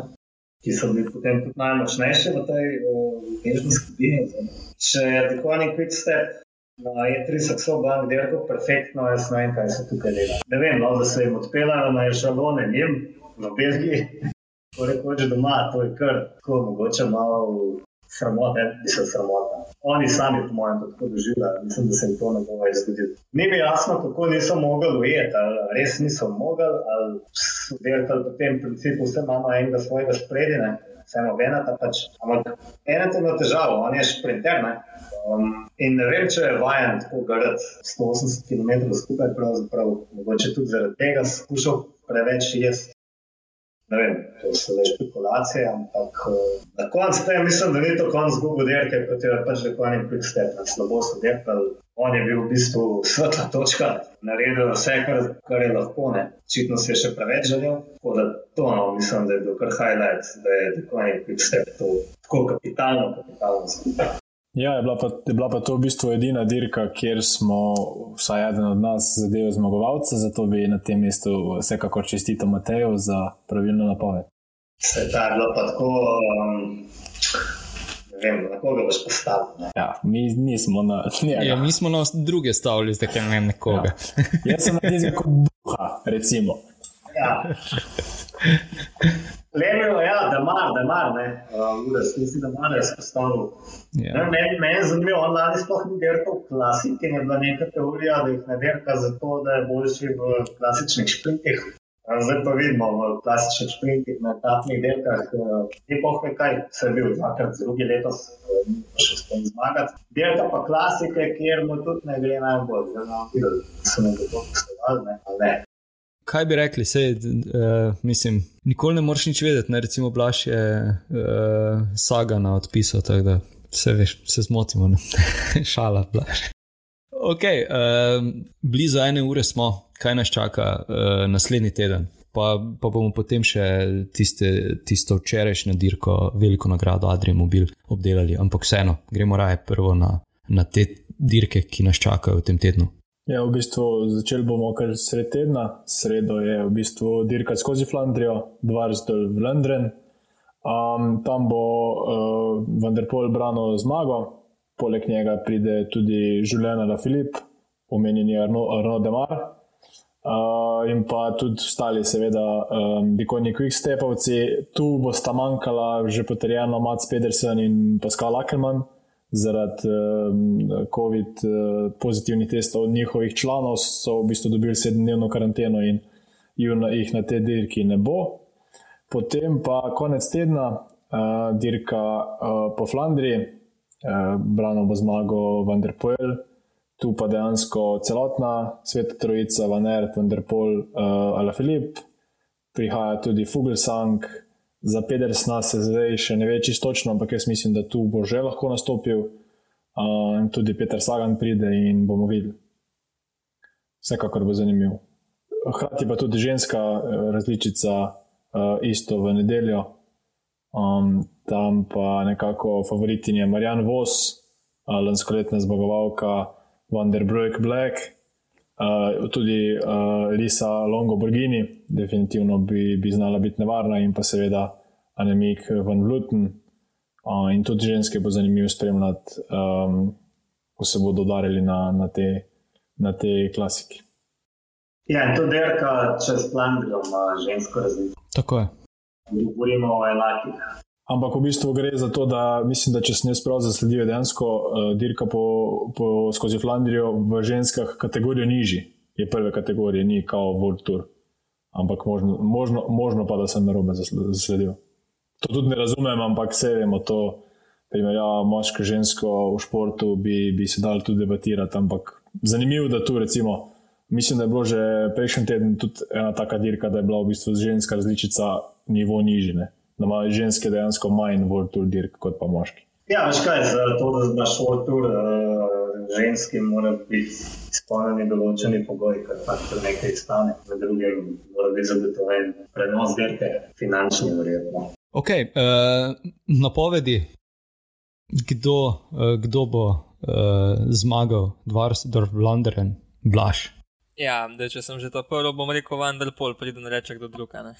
[SPEAKER 3] ki so bili potem tudi najmočnejši v tej uh, težni skupini. Če je tako en quick step No, je tri sakso bank, dirko perfektno, jaz ne vem, kaj se tukaj dela. Ne vem, no, da se jim odpelajo na ešalone, njim v Belgiji, ko rekoč doma, to je kar tako mogoče malo sramota, bi se sramota. Oni sami, po mojem, to tako doživljajo, mislim, da se jim to ne bo več zgodilo. Ni mi jasno, kako niso mogli ujeti, ali res niso mogli, ali so delali po tem principu, vse imamo enega svojega spredine. Vseeno, ena ta pač. Ampak ena ta ima težavo, on je šprinter. Ne? Um, in ne vem, če je vajen tako gledati 180 km skupaj, pravzaprav, mogoče tudi zaradi tega skušal preveč jesti. Ne vem, to so le špekulacije, ampak uh, na koncu te mislim, da ni to konc zgubo dirke, kot je pač rekel en quick step, slabo so dirkali. On je bil v bistvu svetla točka, naredil vse, kar, kar je lahko, ne. Očitno se je še preveč želel. Tako da to, no, mislim, da je bil kar highlight, da je tako en quick step to tako kapitalno, kapitalno skupaj.
[SPEAKER 4] Ja, je bila, pa, je bila pa to v bistvu edina dirka, kjer smo, vsaj eden od nas, zadeli zmagovalce, zato bi na tem mestu vsekakor čestito Mateju za pravilno napoved.
[SPEAKER 3] Se ta je bilo pa tako. Um, ne Vem, na koga boš postavil.
[SPEAKER 4] Ja, mi nismo na njega.
[SPEAKER 1] Ja, mi smo na druge stavili, zdaj ne vem nekoga.
[SPEAKER 4] Ja. Jaz sem na tizem kot buha, recimo.
[SPEAKER 3] Ja. Lemijo, ja, da mar, da mar, ne. Uh, Ures, nisi da mar, jaz postavil.
[SPEAKER 1] Ja.
[SPEAKER 3] Ne, Meni meni je zanimivo, on lani sploh ni dirkal v klasiki, in je bila neka teorija, da jih ne dirka zato, da je boljši v klasičnih šprintih. Zdaj pa vidimo v klasičnih šprintih, na etapnih dirkah, eh, ni pohve kaj, se je bil dvakrat, drugi letos, eh, še s tem zmagati. Dirka pa klasike, kjer mu tudi ne gre najbolj, zdaj bomo videli, da so me to postavili, ne, ne.
[SPEAKER 1] Kaj bi rekli, sej, uh, mislim, nikoli ne moreš nič vedeti. Ne? Recimo, Blaž je uh, Sagana odpisal, tako da se, veš, se zmotimo. Šala, Blaž. Ok, uh, blizu ene ure smo, kaj nas čaka uh, naslednji teden. Pa, pa bomo potem še tiste, tisto včerajšnjo dirko, veliko nagrado Adrija Mobil obdelali. Ampak vseeno, gremo raje prvo na, na te dirke, ki nas čakajo v tem tednu.
[SPEAKER 4] Ja, v bistvu začeli bomo kar sred tedna. Sredo je v bistvu dirka skozi Flandrijo, Dvarsdal v London. Um, tam bo uh, Vanderpol branil zmago, poleg njega pride tudi Žuljena La Filip, omenjeni Arno, Arno Demar. Uh, in pa tudi ostali, seveda, um, Bikoni Quickstepovci. Tu bo sta manjkala že potrjeno Mats Pedersen in Pascal Ackermann zaradi um, COVID uh, pozitivnih testov njihovih članov, so v bistvu dobili sedemdnevno karanteno in jih na tej dirki ne bo. Potem pa konec tedna, uh, dirka uh, po Flandriji, uh, brano bo zmago Vanderpoel, tu pa dejansko celotna sveta trojica, Van Ert, Vanderpoel, uh, Alafilip, prihaja tudi Fugelsang, Za Pedersna se zdaj še ne ve čisto točno, ampak jaz mislim, da tu bo že lahko nastopil. Uh, tudi Peter Sagan pride in bomo videli. Vsekakor bo zanimiv. Hkrati pa tudi ženska eh, različica, uh, isto v nedeljo. Um, tam pa nekako favoritinja Marjan Vos, uh, lanskoletna zmagovalka Vanderbroek Black. Uh, tudi uh, Lisa Longo Borgini, definitivno bi, bi znala biti nevarna, in pa seveda Anemik van Vluten. Uh, in tudi ženske bo zanimivo spremljati, um, ko se bodo udarili na, na, te, na te klasiki.
[SPEAKER 3] Ja, in to derka čez Flandrijo ima žensko razliko.
[SPEAKER 1] Tako je.
[SPEAKER 3] Govorimo o enakih.
[SPEAKER 4] Ampak v bistvu gre za to, da mislim, da če sem jaz prav zasledil, je dejansko uh, dirka po, po, skozi Flandrijo v ženskah kategorijo nižji, je prve kategorije, ni kao World Tour. Ampak možno, možno, možno pa, da sem narobe zasledil. To tudi ne razumem, ampak vse vemo to. Primerjava moško, žensko v športu bi, bi se dal tudi debatirati. Ampak zanimivo, da tu recimo, mislim, da je bilo že prejšnji teden tudi ena taka dirka, da je bila v bistvu ženska različica nivo nižje da imajo ženske dejansko manj World Tour dirk kot pa moški.
[SPEAKER 3] Ja, veš kaj, za to, da znaš World Tour, uh, ženski mora biti izpolnjeni določeni pogoji, kar pač to nekaj stane. Med drugim mora biti zagotovljen prenos dirke, finančni verjetno.
[SPEAKER 1] Ok, uh, napovedi, kdo, uh, kdo bo uh, zmagal, Dvarsdorf, London, Blaž.
[SPEAKER 2] Ja, da, če sem že to prvo, bom rekel, vendar pol pride na reče kdo drug. ne.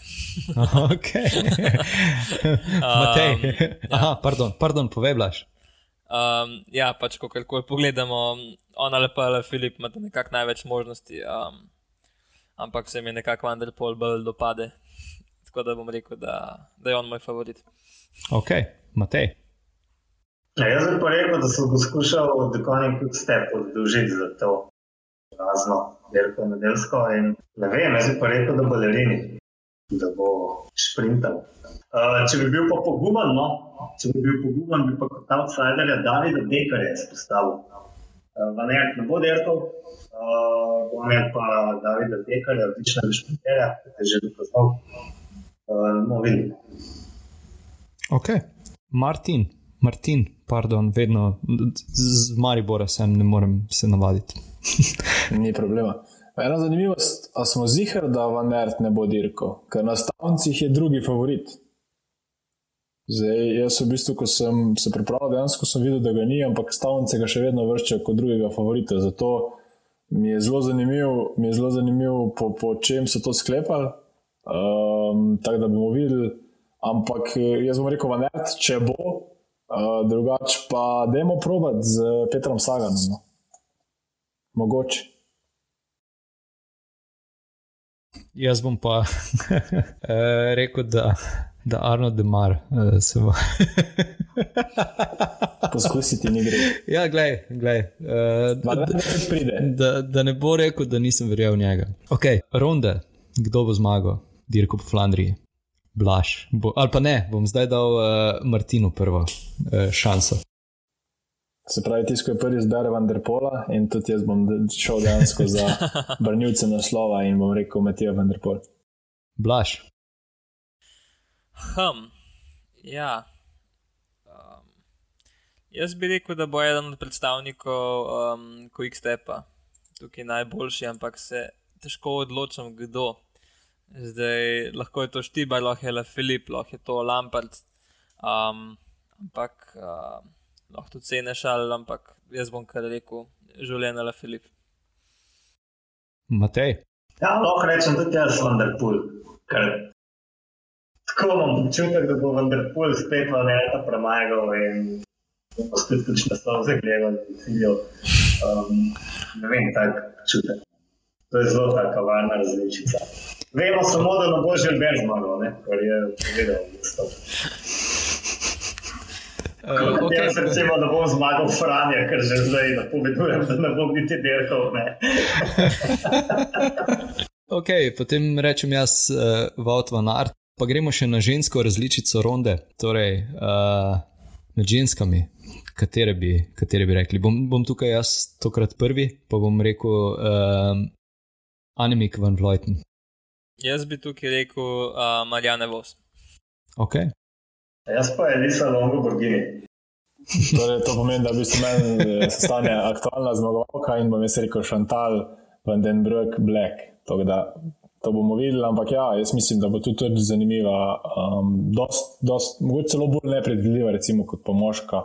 [SPEAKER 1] ok. Matej.
[SPEAKER 2] Um, ja.
[SPEAKER 1] Aha, pardon, pardon povej, Blaž.
[SPEAKER 2] Um, ja, pač ko kar pogledamo, ona lepa ali Filip ima nekako največ možnosti, um, ampak se mi nekako Vanderpol bolj dopade. Tako da bom rekel, da, da je on moj favorit.
[SPEAKER 1] Ok, Matej.
[SPEAKER 3] Ja, jaz bi pa rekel, da sem poskušal od konja kot step oddolžiti za to razno, veliko nedeljsko. Ne vem, jaz bi pa rekel, da balerini, da bo šprintal. Uh, če bi bil pa pogumen, no, če bi bil pogumen, bi pa kot outsider Davida Bekarja izpostavil. Uh, Vaner ne bo dirkal, uh, bom imel pa Davida Bekarja, odličnega šprinterja, ki je že dokazal. Uh, no, vidim.
[SPEAKER 1] Ok, Martin. Martin, pardon, vedno z Maribora sem, ne morem se navaditi.
[SPEAKER 4] Ni problema. Ena zanimivost, a smo zihar, da Van Ert ne bo dirkal, ker na stavnicah je drugi favorit. Zdaj, jaz v bistvu, ko sem se pripravil, dejansko sem videl, da ga ni, ampak stavnice ga še vedno vrščajo kot drugega favorita. Zato mi je zelo zanimivo, mi je zelo zanimivo po, po čem so to sklepali. Um, tako da bomo videli. Ampak jaz bom rekel, Van Ert, če bo, Uh, drugače pa, da imamo probat z Petrom Saganom. No. Mogoče.
[SPEAKER 1] Jaz bom pa rekel, da, da Arno Demar uh, se bo.
[SPEAKER 4] Poskusiti ni gre.
[SPEAKER 1] Ja, glej, glej. Uh,
[SPEAKER 4] da,
[SPEAKER 1] da, da ne bo rekel, da nisem verjel v njega. Ok, ronde, kdo bo zmagal, dirko po Flandriji. Blaž. Bo, ali pa ne, bom zdaj dal uh, Martinu prvo uh, šanso.
[SPEAKER 4] Se pravi, tisto je prvi zbere Vanderpola in tudi jaz bom šel dejansko za brnilce naslova in bom rekel Matija Vanderpol.
[SPEAKER 1] Blaž.
[SPEAKER 2] Hm, ja. Um, jaz bi rekel, da bo eden od predstavnikov um, Quickstepa tukaj najboljši, ampak se težko odločam, kdo. Zdaj, lahko je to Štibar, lahko je Le Filip, lahko je to Lampard, um, ampak uh, lahko tudi ceneš ali ampak jaz bom kar rekel, življenje Le Filip.
[SPEAKER 1] Matej.
[SPEAKER 3] Ja, lahko rečem tudi jaz, Vanderpool. Tako imam občutek, da bo Vanderpool spet v nekaj premagal in bomo spet tudi na slovo zagledali. Um, ne vem, tak občutek. To je zelo taka varna različica. Vemo samo, da ne bo že ber zmagal, kar je povedal. Uh, okay. Jaz recimo, da bom zmagal Franja, ker že zdaj napovedujem, da ne bom niti delal.
[SPEAKER 1] ok, potem rečem jaz uh, Vaut van Art, pa gremo še na žensko različico ronde, torej uh, med ženskami. Katere bi, katere bi rekli? Bom, bom tukaj jaz tokrat prvi, pa bom rekel uh, Anemik van Vleuten.
[SPEAKER 2] Jaz bi tukaj rekel uh, Marjane Vos.
[SPEAKER 1] Okay.
[SPEAKER 3] Jaz pa je Lisa Longo Borgini.
[SPEAKER 4] torej, to pomeni, da bi se meni eh, stane aktualna zmagovalka in bom jaz rekel Šantal, Vandenbrug, Black. Da, to bomo videli, ampak ja, jaz mislim, da bo tu tudi zanimiva, um, dost, dost, mogoče celo bolj nepredvidljiva, recimo kot pomožka,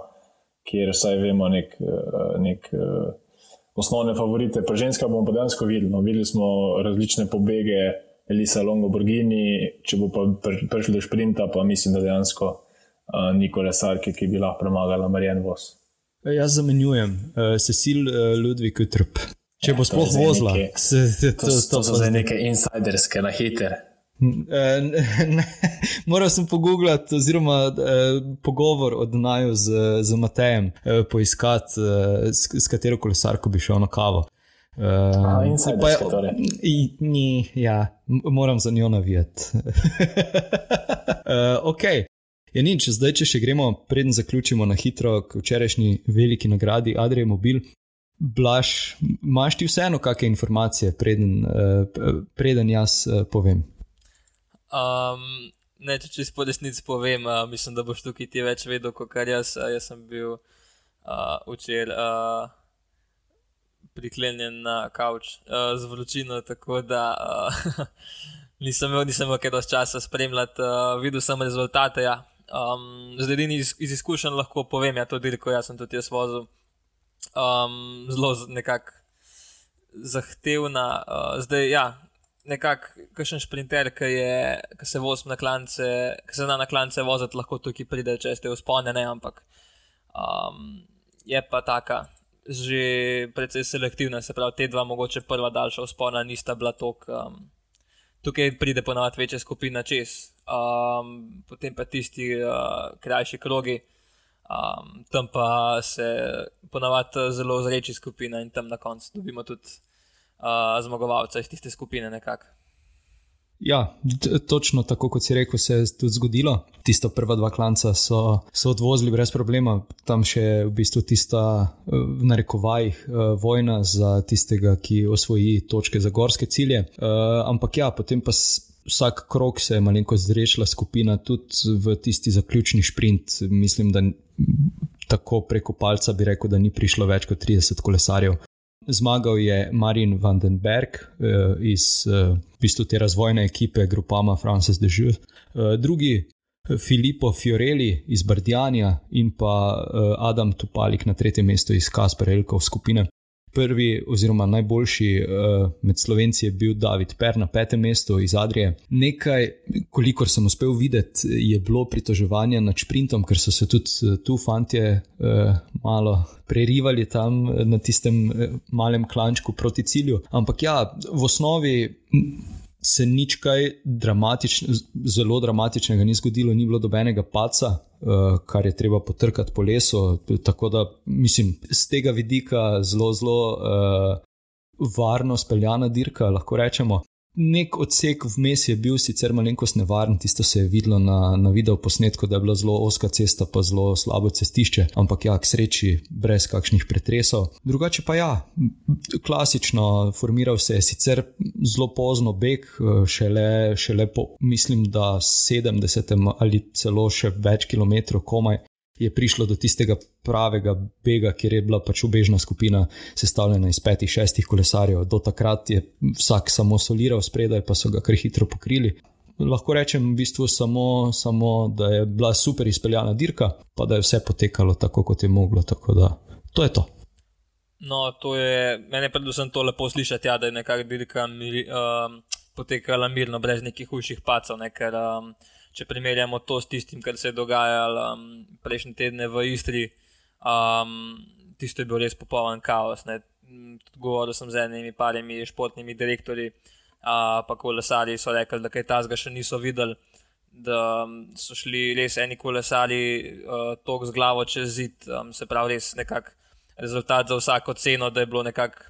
[SPEAKER 4] kjer vsaj vemo nek, eh, nek uh, osnovne favorite. Pri ženskah bomo pa dejansko videli. No, videli smo različne pobege. Elisa Longo Borgini, če bo pa prišel do sprinta, pa mislim, da dejansko uh, ni kolesarke, ki bi lahko premagala Marijan Vos.
[SPEAKER 1] E, jaz zamenjujem, uh, Cecil uh, Ludvik Utrp. Če ja, bo sploh vozila,
[SPEAKER 4] se, se, to, to, to, to so zdaj neke insiderske na hiter.
[SPEAKER 1] Moral sem pogooglati, oziroma eh, pogovor od Naju z, z Matejem, eh, poiskati, eh, s, s katero kolesarko bi šel na kavo.
[SPEAKER 4] Uh, pa je, torej.
[SPEAKER 1] ni, ja, moram za njo navijati. uh, ok, je nič, zdaj če še gremo, preden zaključimo na hitro, k včerajšnji veliki nagradi Adrije Mobil. Blaž, imaš ti vseeno kakšne informacije, preden, uh, preden jaz uh, povem?
[SPEAKER 2] Um, ne, če če spod desnic povem, uh, mislim, da boš tukaj ti več vedel, kot kar jaz. Uh, jaz sem bil uh, včeraj. Uh, priklenjen na kavč uh, z vročino, tako da uh, nisem imel, nisem imel kaj dosti časa spremljati, uh, videl sem rezultate. Ja. Um, zdaj, iz, iz izkušenj lahko povem, ja, to dirko jaz sem tudi jaz vozil. Um, zelo nekako zahtevna. Uh, zdaj, ja, nekako, kakšen sprinter, ki, je, ki se vozi na klance, ki se zna na klance voziti, lahko tukaj pride, če ste uspone, ne, ampak. Um, je pa taka, že precej selektivna, se pravi, te dva, mogoče prva daljša uspona, nista bila tok. Um, tukaj pride ponovadi večja skupina čez, um, potem pa tisti uh, krajši krogi, um, tam pa se ponovadi zelo zreči skupina in tam na koncu dobimo tudi uh, zmagovalca iz tiste skupine nekako.
[SPEAKER 1] Ja, točno tako kot si rekel, se je tudi zgodilo. Tista prva dva klanca so, so odvozili brez problema, tam še v bistvu tista, v narekovajih, eh, vojna za tistega, ki osvoji točke za gorske cilje. Uh, ampak ja, potem pa vsak krok se je malenkost zrešila skupina, tudi v tisti zaključni sprint. Mislim, da tako preko palca bi rekel, da ni prišlo več kot 30 kolesarjev. Zmagal je Marin van den Berg uh, iz uh, v bistvu te razvojne ekipe Grupama Francis de Jeux, uh, drugi Filippo Fiorelli iz Bardjanja in pa uh, Adam Tupalik na tretjem mestu iz Kasper Elkov skupine prvi, oziroma najboljši uh, med slovenci je bil David Per na petem mestu iz Adrije. Nekaj, kolikor sem uspel videti, je bilo pritoževanja nad sprintom, ker so se tudi eh, tu fantje uh, malo prerivali tam na tistem malem klančku proti cilju. Ampak ja, v osnovi se nič kaj dramatično, zelo dramatičnega ni zgodilo, ni bilo dobenega paca, uh, kar je treba potrkati po lesu. Tako da mislim, z tega vidika zelo, zelo uh, varno speljana dirka, lahko rečemo. Nek odsek vmes je bil sicer malenkost nevaren, tisto se je videlo na, na video posnetku, da je bila zelo oska cesta, pa zelo slabo cestišče, ampak ja, k sreči, brez kakšnih pretresov. Drugače pa ja, klasično formiral se je sicer zelo pozno beg, šele, šele po, mislim, da 70 ali celo še več kilometrov komaj je prišlo do tistega pravega bega, kjer je bila pač obežna skupina sestavljena iz petih, šestih kolesarjev. Do takrat je vsak samo soliral spredaj, pa so ga kar hitro pokrili. Lahko rečem v bistvu samo, samo, da je bila super izpeljana dirka, pa da je vse potekalo tako, kot je moglo. Da to je to.
[SPEAKER 2] No, to je meni predvsem to lepo slišati, ja, da je nekako dirka um, potekala mirno, brez nekih hujših pacov. Ne, ker, um, če primerjamo to s tistim, kar se je dogajalo um, prejšnji teden v Istri, um, tisto je bil res popoln kaos. Govoril sem z enimi parimi športnimi direktorji, uh, pa kolesari so rekli, da kaj tazga še niso videli. Da so šli res eni kolesari uh, tok z glavo čez zid, um, se pravi, res nekak rezultat za vsako ceno, da je bilo nekako.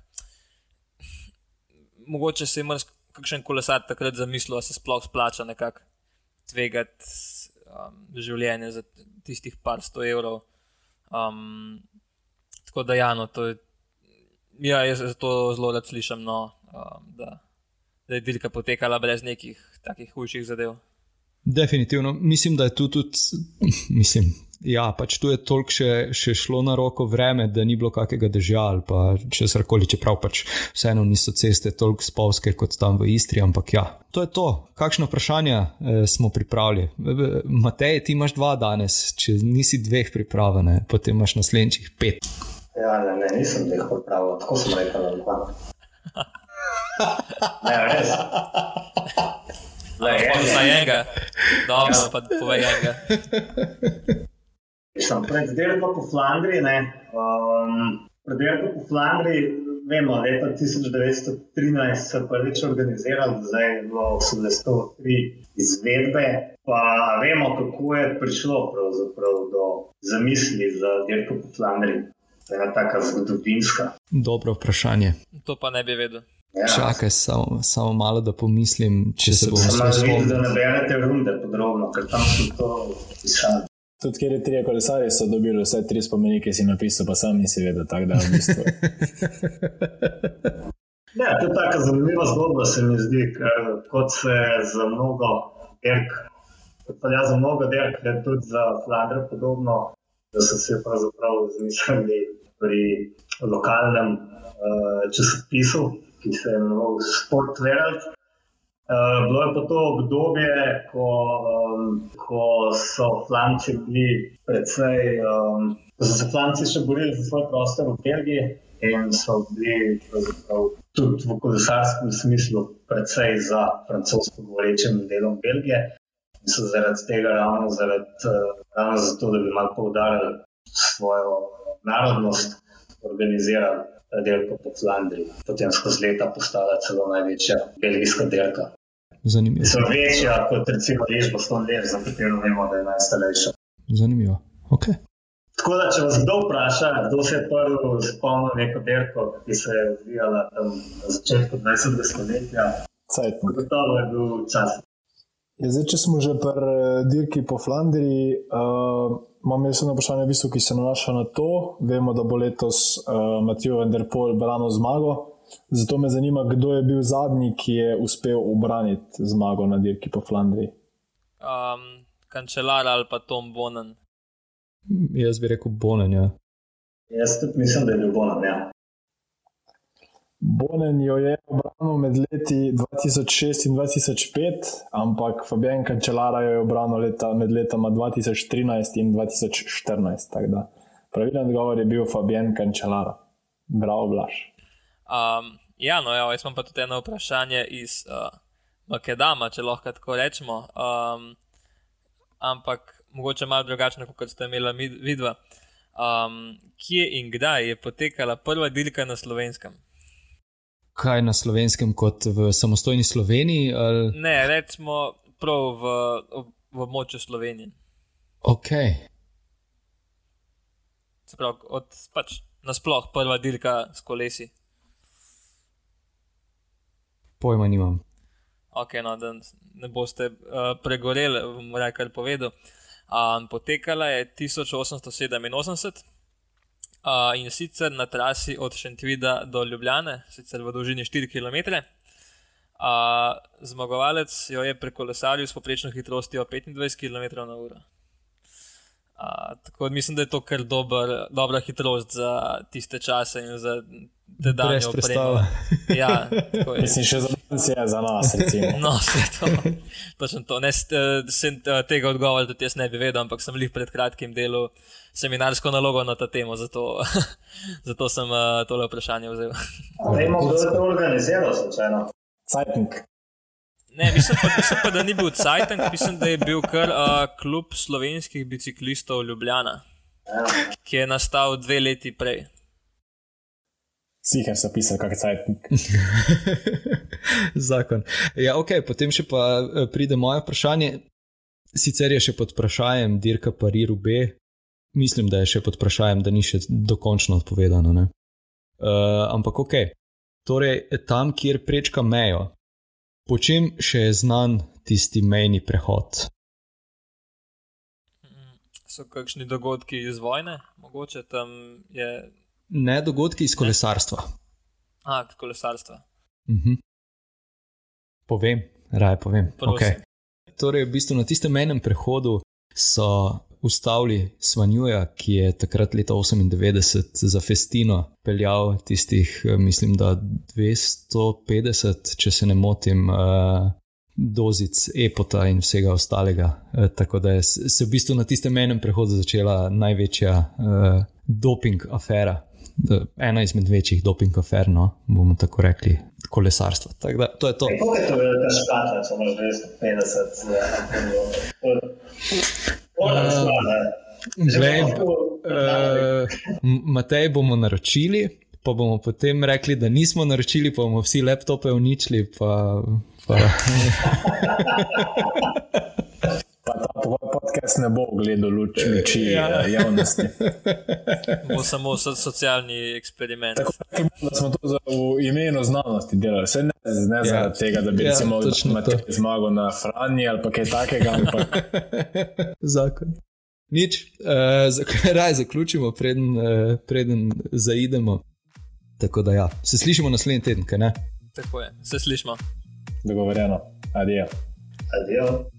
[SPEAKER 2] Mogoče se je mrzk, kakšen kolesar takrat zamislil, da se sploh splača nekako tvegati um, življenje za tistih par sto evrov. Um, tako da, ja, no, to je. Ja, jaz to zelo rad slišim, no, um, da, da je dirka potekala brez nekih takih hujših zadev.
[SPEAKER 1] Definitivno, mislim, da je tu tudi, mislim, Ja, pač tu je toliko še, še šlo na roko vreme, da ni bilo kakega dežja ali pa če se karkoli, čeprav pač vseeno niso ceste toliko spolske kot tam v Istri, ampak ja, to je to. Kakšno vprašanje eh, smo pripravili? Matej, ti imaš dva danes, če nisi dveh pripravljen, potem imaš naslednjih pet.
[SPEAKER 3] Ja, ne, ne, nisem dveh pripravljen, tako sem rekel, da dva. Ne, res.
[SPEAKER 2] Le, za enega. Dobro, pa povej enega.
[SPEAKER 3] Sem pred dirko po Flandriji. Um, pred dirko po Flandriji, vemo, leta 1913 so prvič organizirali, zdaj je bilo 103 izvedbe. Pa vemo, kako je prišlo do zamisli za dirko po Flandriji. To je ena taka zgodovinska.
[SPEAKER 1] Dobro vprašanje.
[SPEAKER 2] To pa ne bi vedel.
[SPEAKER 1] Ja. Čakaj, samo, samo malo da pomislim, če se bom
[SPEAKER 3] spomnil. Da ne berete runde podrobno, ker tam so to pisali.
[SPEAKER 4] Tudi kjer je tri kolesarje, so dobili vse tri spomenike, si napisal, pa sam nisi vedel, tako da je v bistvu.
[SPEAKER 3] ja, to je tako zanimiva zgodba, se mi zdi, ker kot se za mnogo derk, kot pa ja za mnogo derk, tudi za Flandre podobno, da so se pravzaprav zmislili pri lokalnem uh, časopisu, ki se je imenoval Sport World. Uh, bilo je pa to obdobje, ko, um, ko so Flanci bili predvsej, um, ko so se Flanci še borili za svoj prostor v Belgiji in so bili tudi v kolesarskem smislu predvsej za francosko govorečim delom Belgije. In so zaradi tega, ravno, zaradi, uh, ravno zato, da bi malo poudarili svojo narodnost organizirali dirko po Flandriji. Potem skozi leta postala celo največja belgijska dirka.
[SPEAKER 1] Zanimivo.
[SPEAKER 3] So večja kot recimo Ližbo Stonler, za katero vemo, da je najstarejša.
[SPEAKER 1] Zanimivo. Okay.
[SPEAKER 3] Tako da, če vas kdo vpraša, kdo se je prvi spomnil neko dirko, ki se je odvijala tam na začetku 20. stoletja, gotovo je bil čas.
[SPEAKER 4] Ja, zdaj, če smo že pri dirki po Flandriji, uh, imam jaz eno vprašanje, v bistvu, ki se nanaša na to. Vemo, da bo letos uh, Matijo Enderpol branil zmago. Zato me zanima, kdo je bil zadnji, ki je uspel obraniti zmago na dirki po Flandriji.
[SPEAKER 2] Um, kančelar ali pa Tom Bonen.
[SPEAKER 1] Jaz bi rekel Bonen. Ja.
[SPEAKER 3] Jaz tudi mislim, da je bil Bonen. Ja.
[SPEAKER 4] Bonen jo je obranil med leti 2006 in 2005, ampak Fabijan Kančelara jo je obranil leta, med letoma 2013 in 2014. Pravilen odgovor je bil Fabijan Kančelara. Bravo, Blaž.
[SPEAKER 2] Um, ja, no, ja, jaz imam pa tudi eno vprašanje iz uh, Makedama, če lahko tako rečemo. Um, ampak mogoče malo drugačno, kot ste imeli vidva. Um, kje in kdaj je potekala prva dirka na slovenskem?
[SPEAKER 1] Kaj na slovenskem, kot v samostojni Sloveniji? Ali...
[SPEAKER 2] Ne, recimo prav v, v, v območju Slovenije.
[SPEAKER 1] Ok.
[SPEAKER 2] Sprav, od pač nasploh prva dirka s kolesi.
[SPEAKER 1] Pojma nimam.
[SPEAKER 2] Ok, no, da ne boste uh, pregoreli, bom rekel, povedal. Um, potekala je 1887 uh, in sicer na trasi od Šentvida do Ljubljane, sicer v dolžini 4 km. Uh, zmagovalec jo je prekolesaril s poprečno hitrostjo 25 km/h. Uh, tako mislim, da je to kar dober, dobra hitrost za tiste čase in za te dane
[SPEAKER 1] opreme.
[SPEAKER 2] Ja,
[SPEAKER 4] mislim, še za nas je za nas.
[SPEAKER 2] no, vse to. Točno to. Ne, sem tega odgovora tudi jaz ne bi vedel, ampak sem jih pred kratkim delal seminarsko nalogo na to temo, zato, zato sem uh, tole vprašanje vzel.
[SPEAKER 3] Vemo, kdo je to organiziral, slučajno.
[SPEAKER 4] Cajtnik.
[SPEAKER 2] Ne, mislim pa, mislim pa, da ni bil Cajtank, mislim, da je bil kar uh, klub slovenskih biciklistov Ljubljana, ki je nastal dve leti prej.
[SPEAKER 4] Sicer so pisali, kako je Cajtank.
[SPEAKER 1] Zakon. Ja, ok, potem še pa pride moje vprašanje. Sicer je še pod vprašanjem Dirka Pariru B. Mislim, da je še pod vprašanjem, da ni še dokončno odpovedano. Uh, ampak ok. Torej, tam, kjer prečka mejo, Po čem še je znan tisti mejni prehod?
[SPEAKER 2] So kakšni dogodki iz vojne, mogoče tam je.
[SPEAKER 1] Ne dogodki iz kolesarstva.
[SPEAKER 2] A, kolesarstva.
[SPEAKER 1] Uh mhm. Povem, raje povem. Okay. Torej, v bistvu na tistem mejnem prehodu so ustavili Svanjuja, ki je takrat leta 98 za Festino peljal tistih, eh, mislim, da 250, če se ne motim, uh, dozic epota in vsega ostalega. Uh, tako da je se v bistvu na tistem menem prehodu začela največja doping afera. Ena izmed večjih doping afer, no, bomo tako rekli, kolesarstva. Tak da, to je to.
[SPEAKER 3] Kako je to, da je špatno, če imaš 250?
[SPEAKER 1] Glej, uh, Matej bomo naročili, pa bomo potem rekli, da nismo naročili, pa bomo vsi laptope uničili. Pa,
[SPEAKER 4] pa. ta podcast ne bo gledal luč, luči ja. Eh, javnosti.
[SPEAKER 2] Bo samo so, socialni eksperiment. Tako,
[SPEAKER 4] da smo to za, v imenu znanosti delali. Se ne, ne ja. zaradi tega, da bi ja, imeli zmago na Franji ali kaj takega. Ampak...
[SPEAKER 1] Zakon. Nič, uh, raj zaključimo, preden, uh, preden zaidemo. Tako da, ja. se slišimo naslednji teden, kaj ne?
[SPEAKER 2] Tako je, se slišimo.
[SPEAKER 4] Dogovorjeno, adijo.
[SPEAKER 3] Adijo.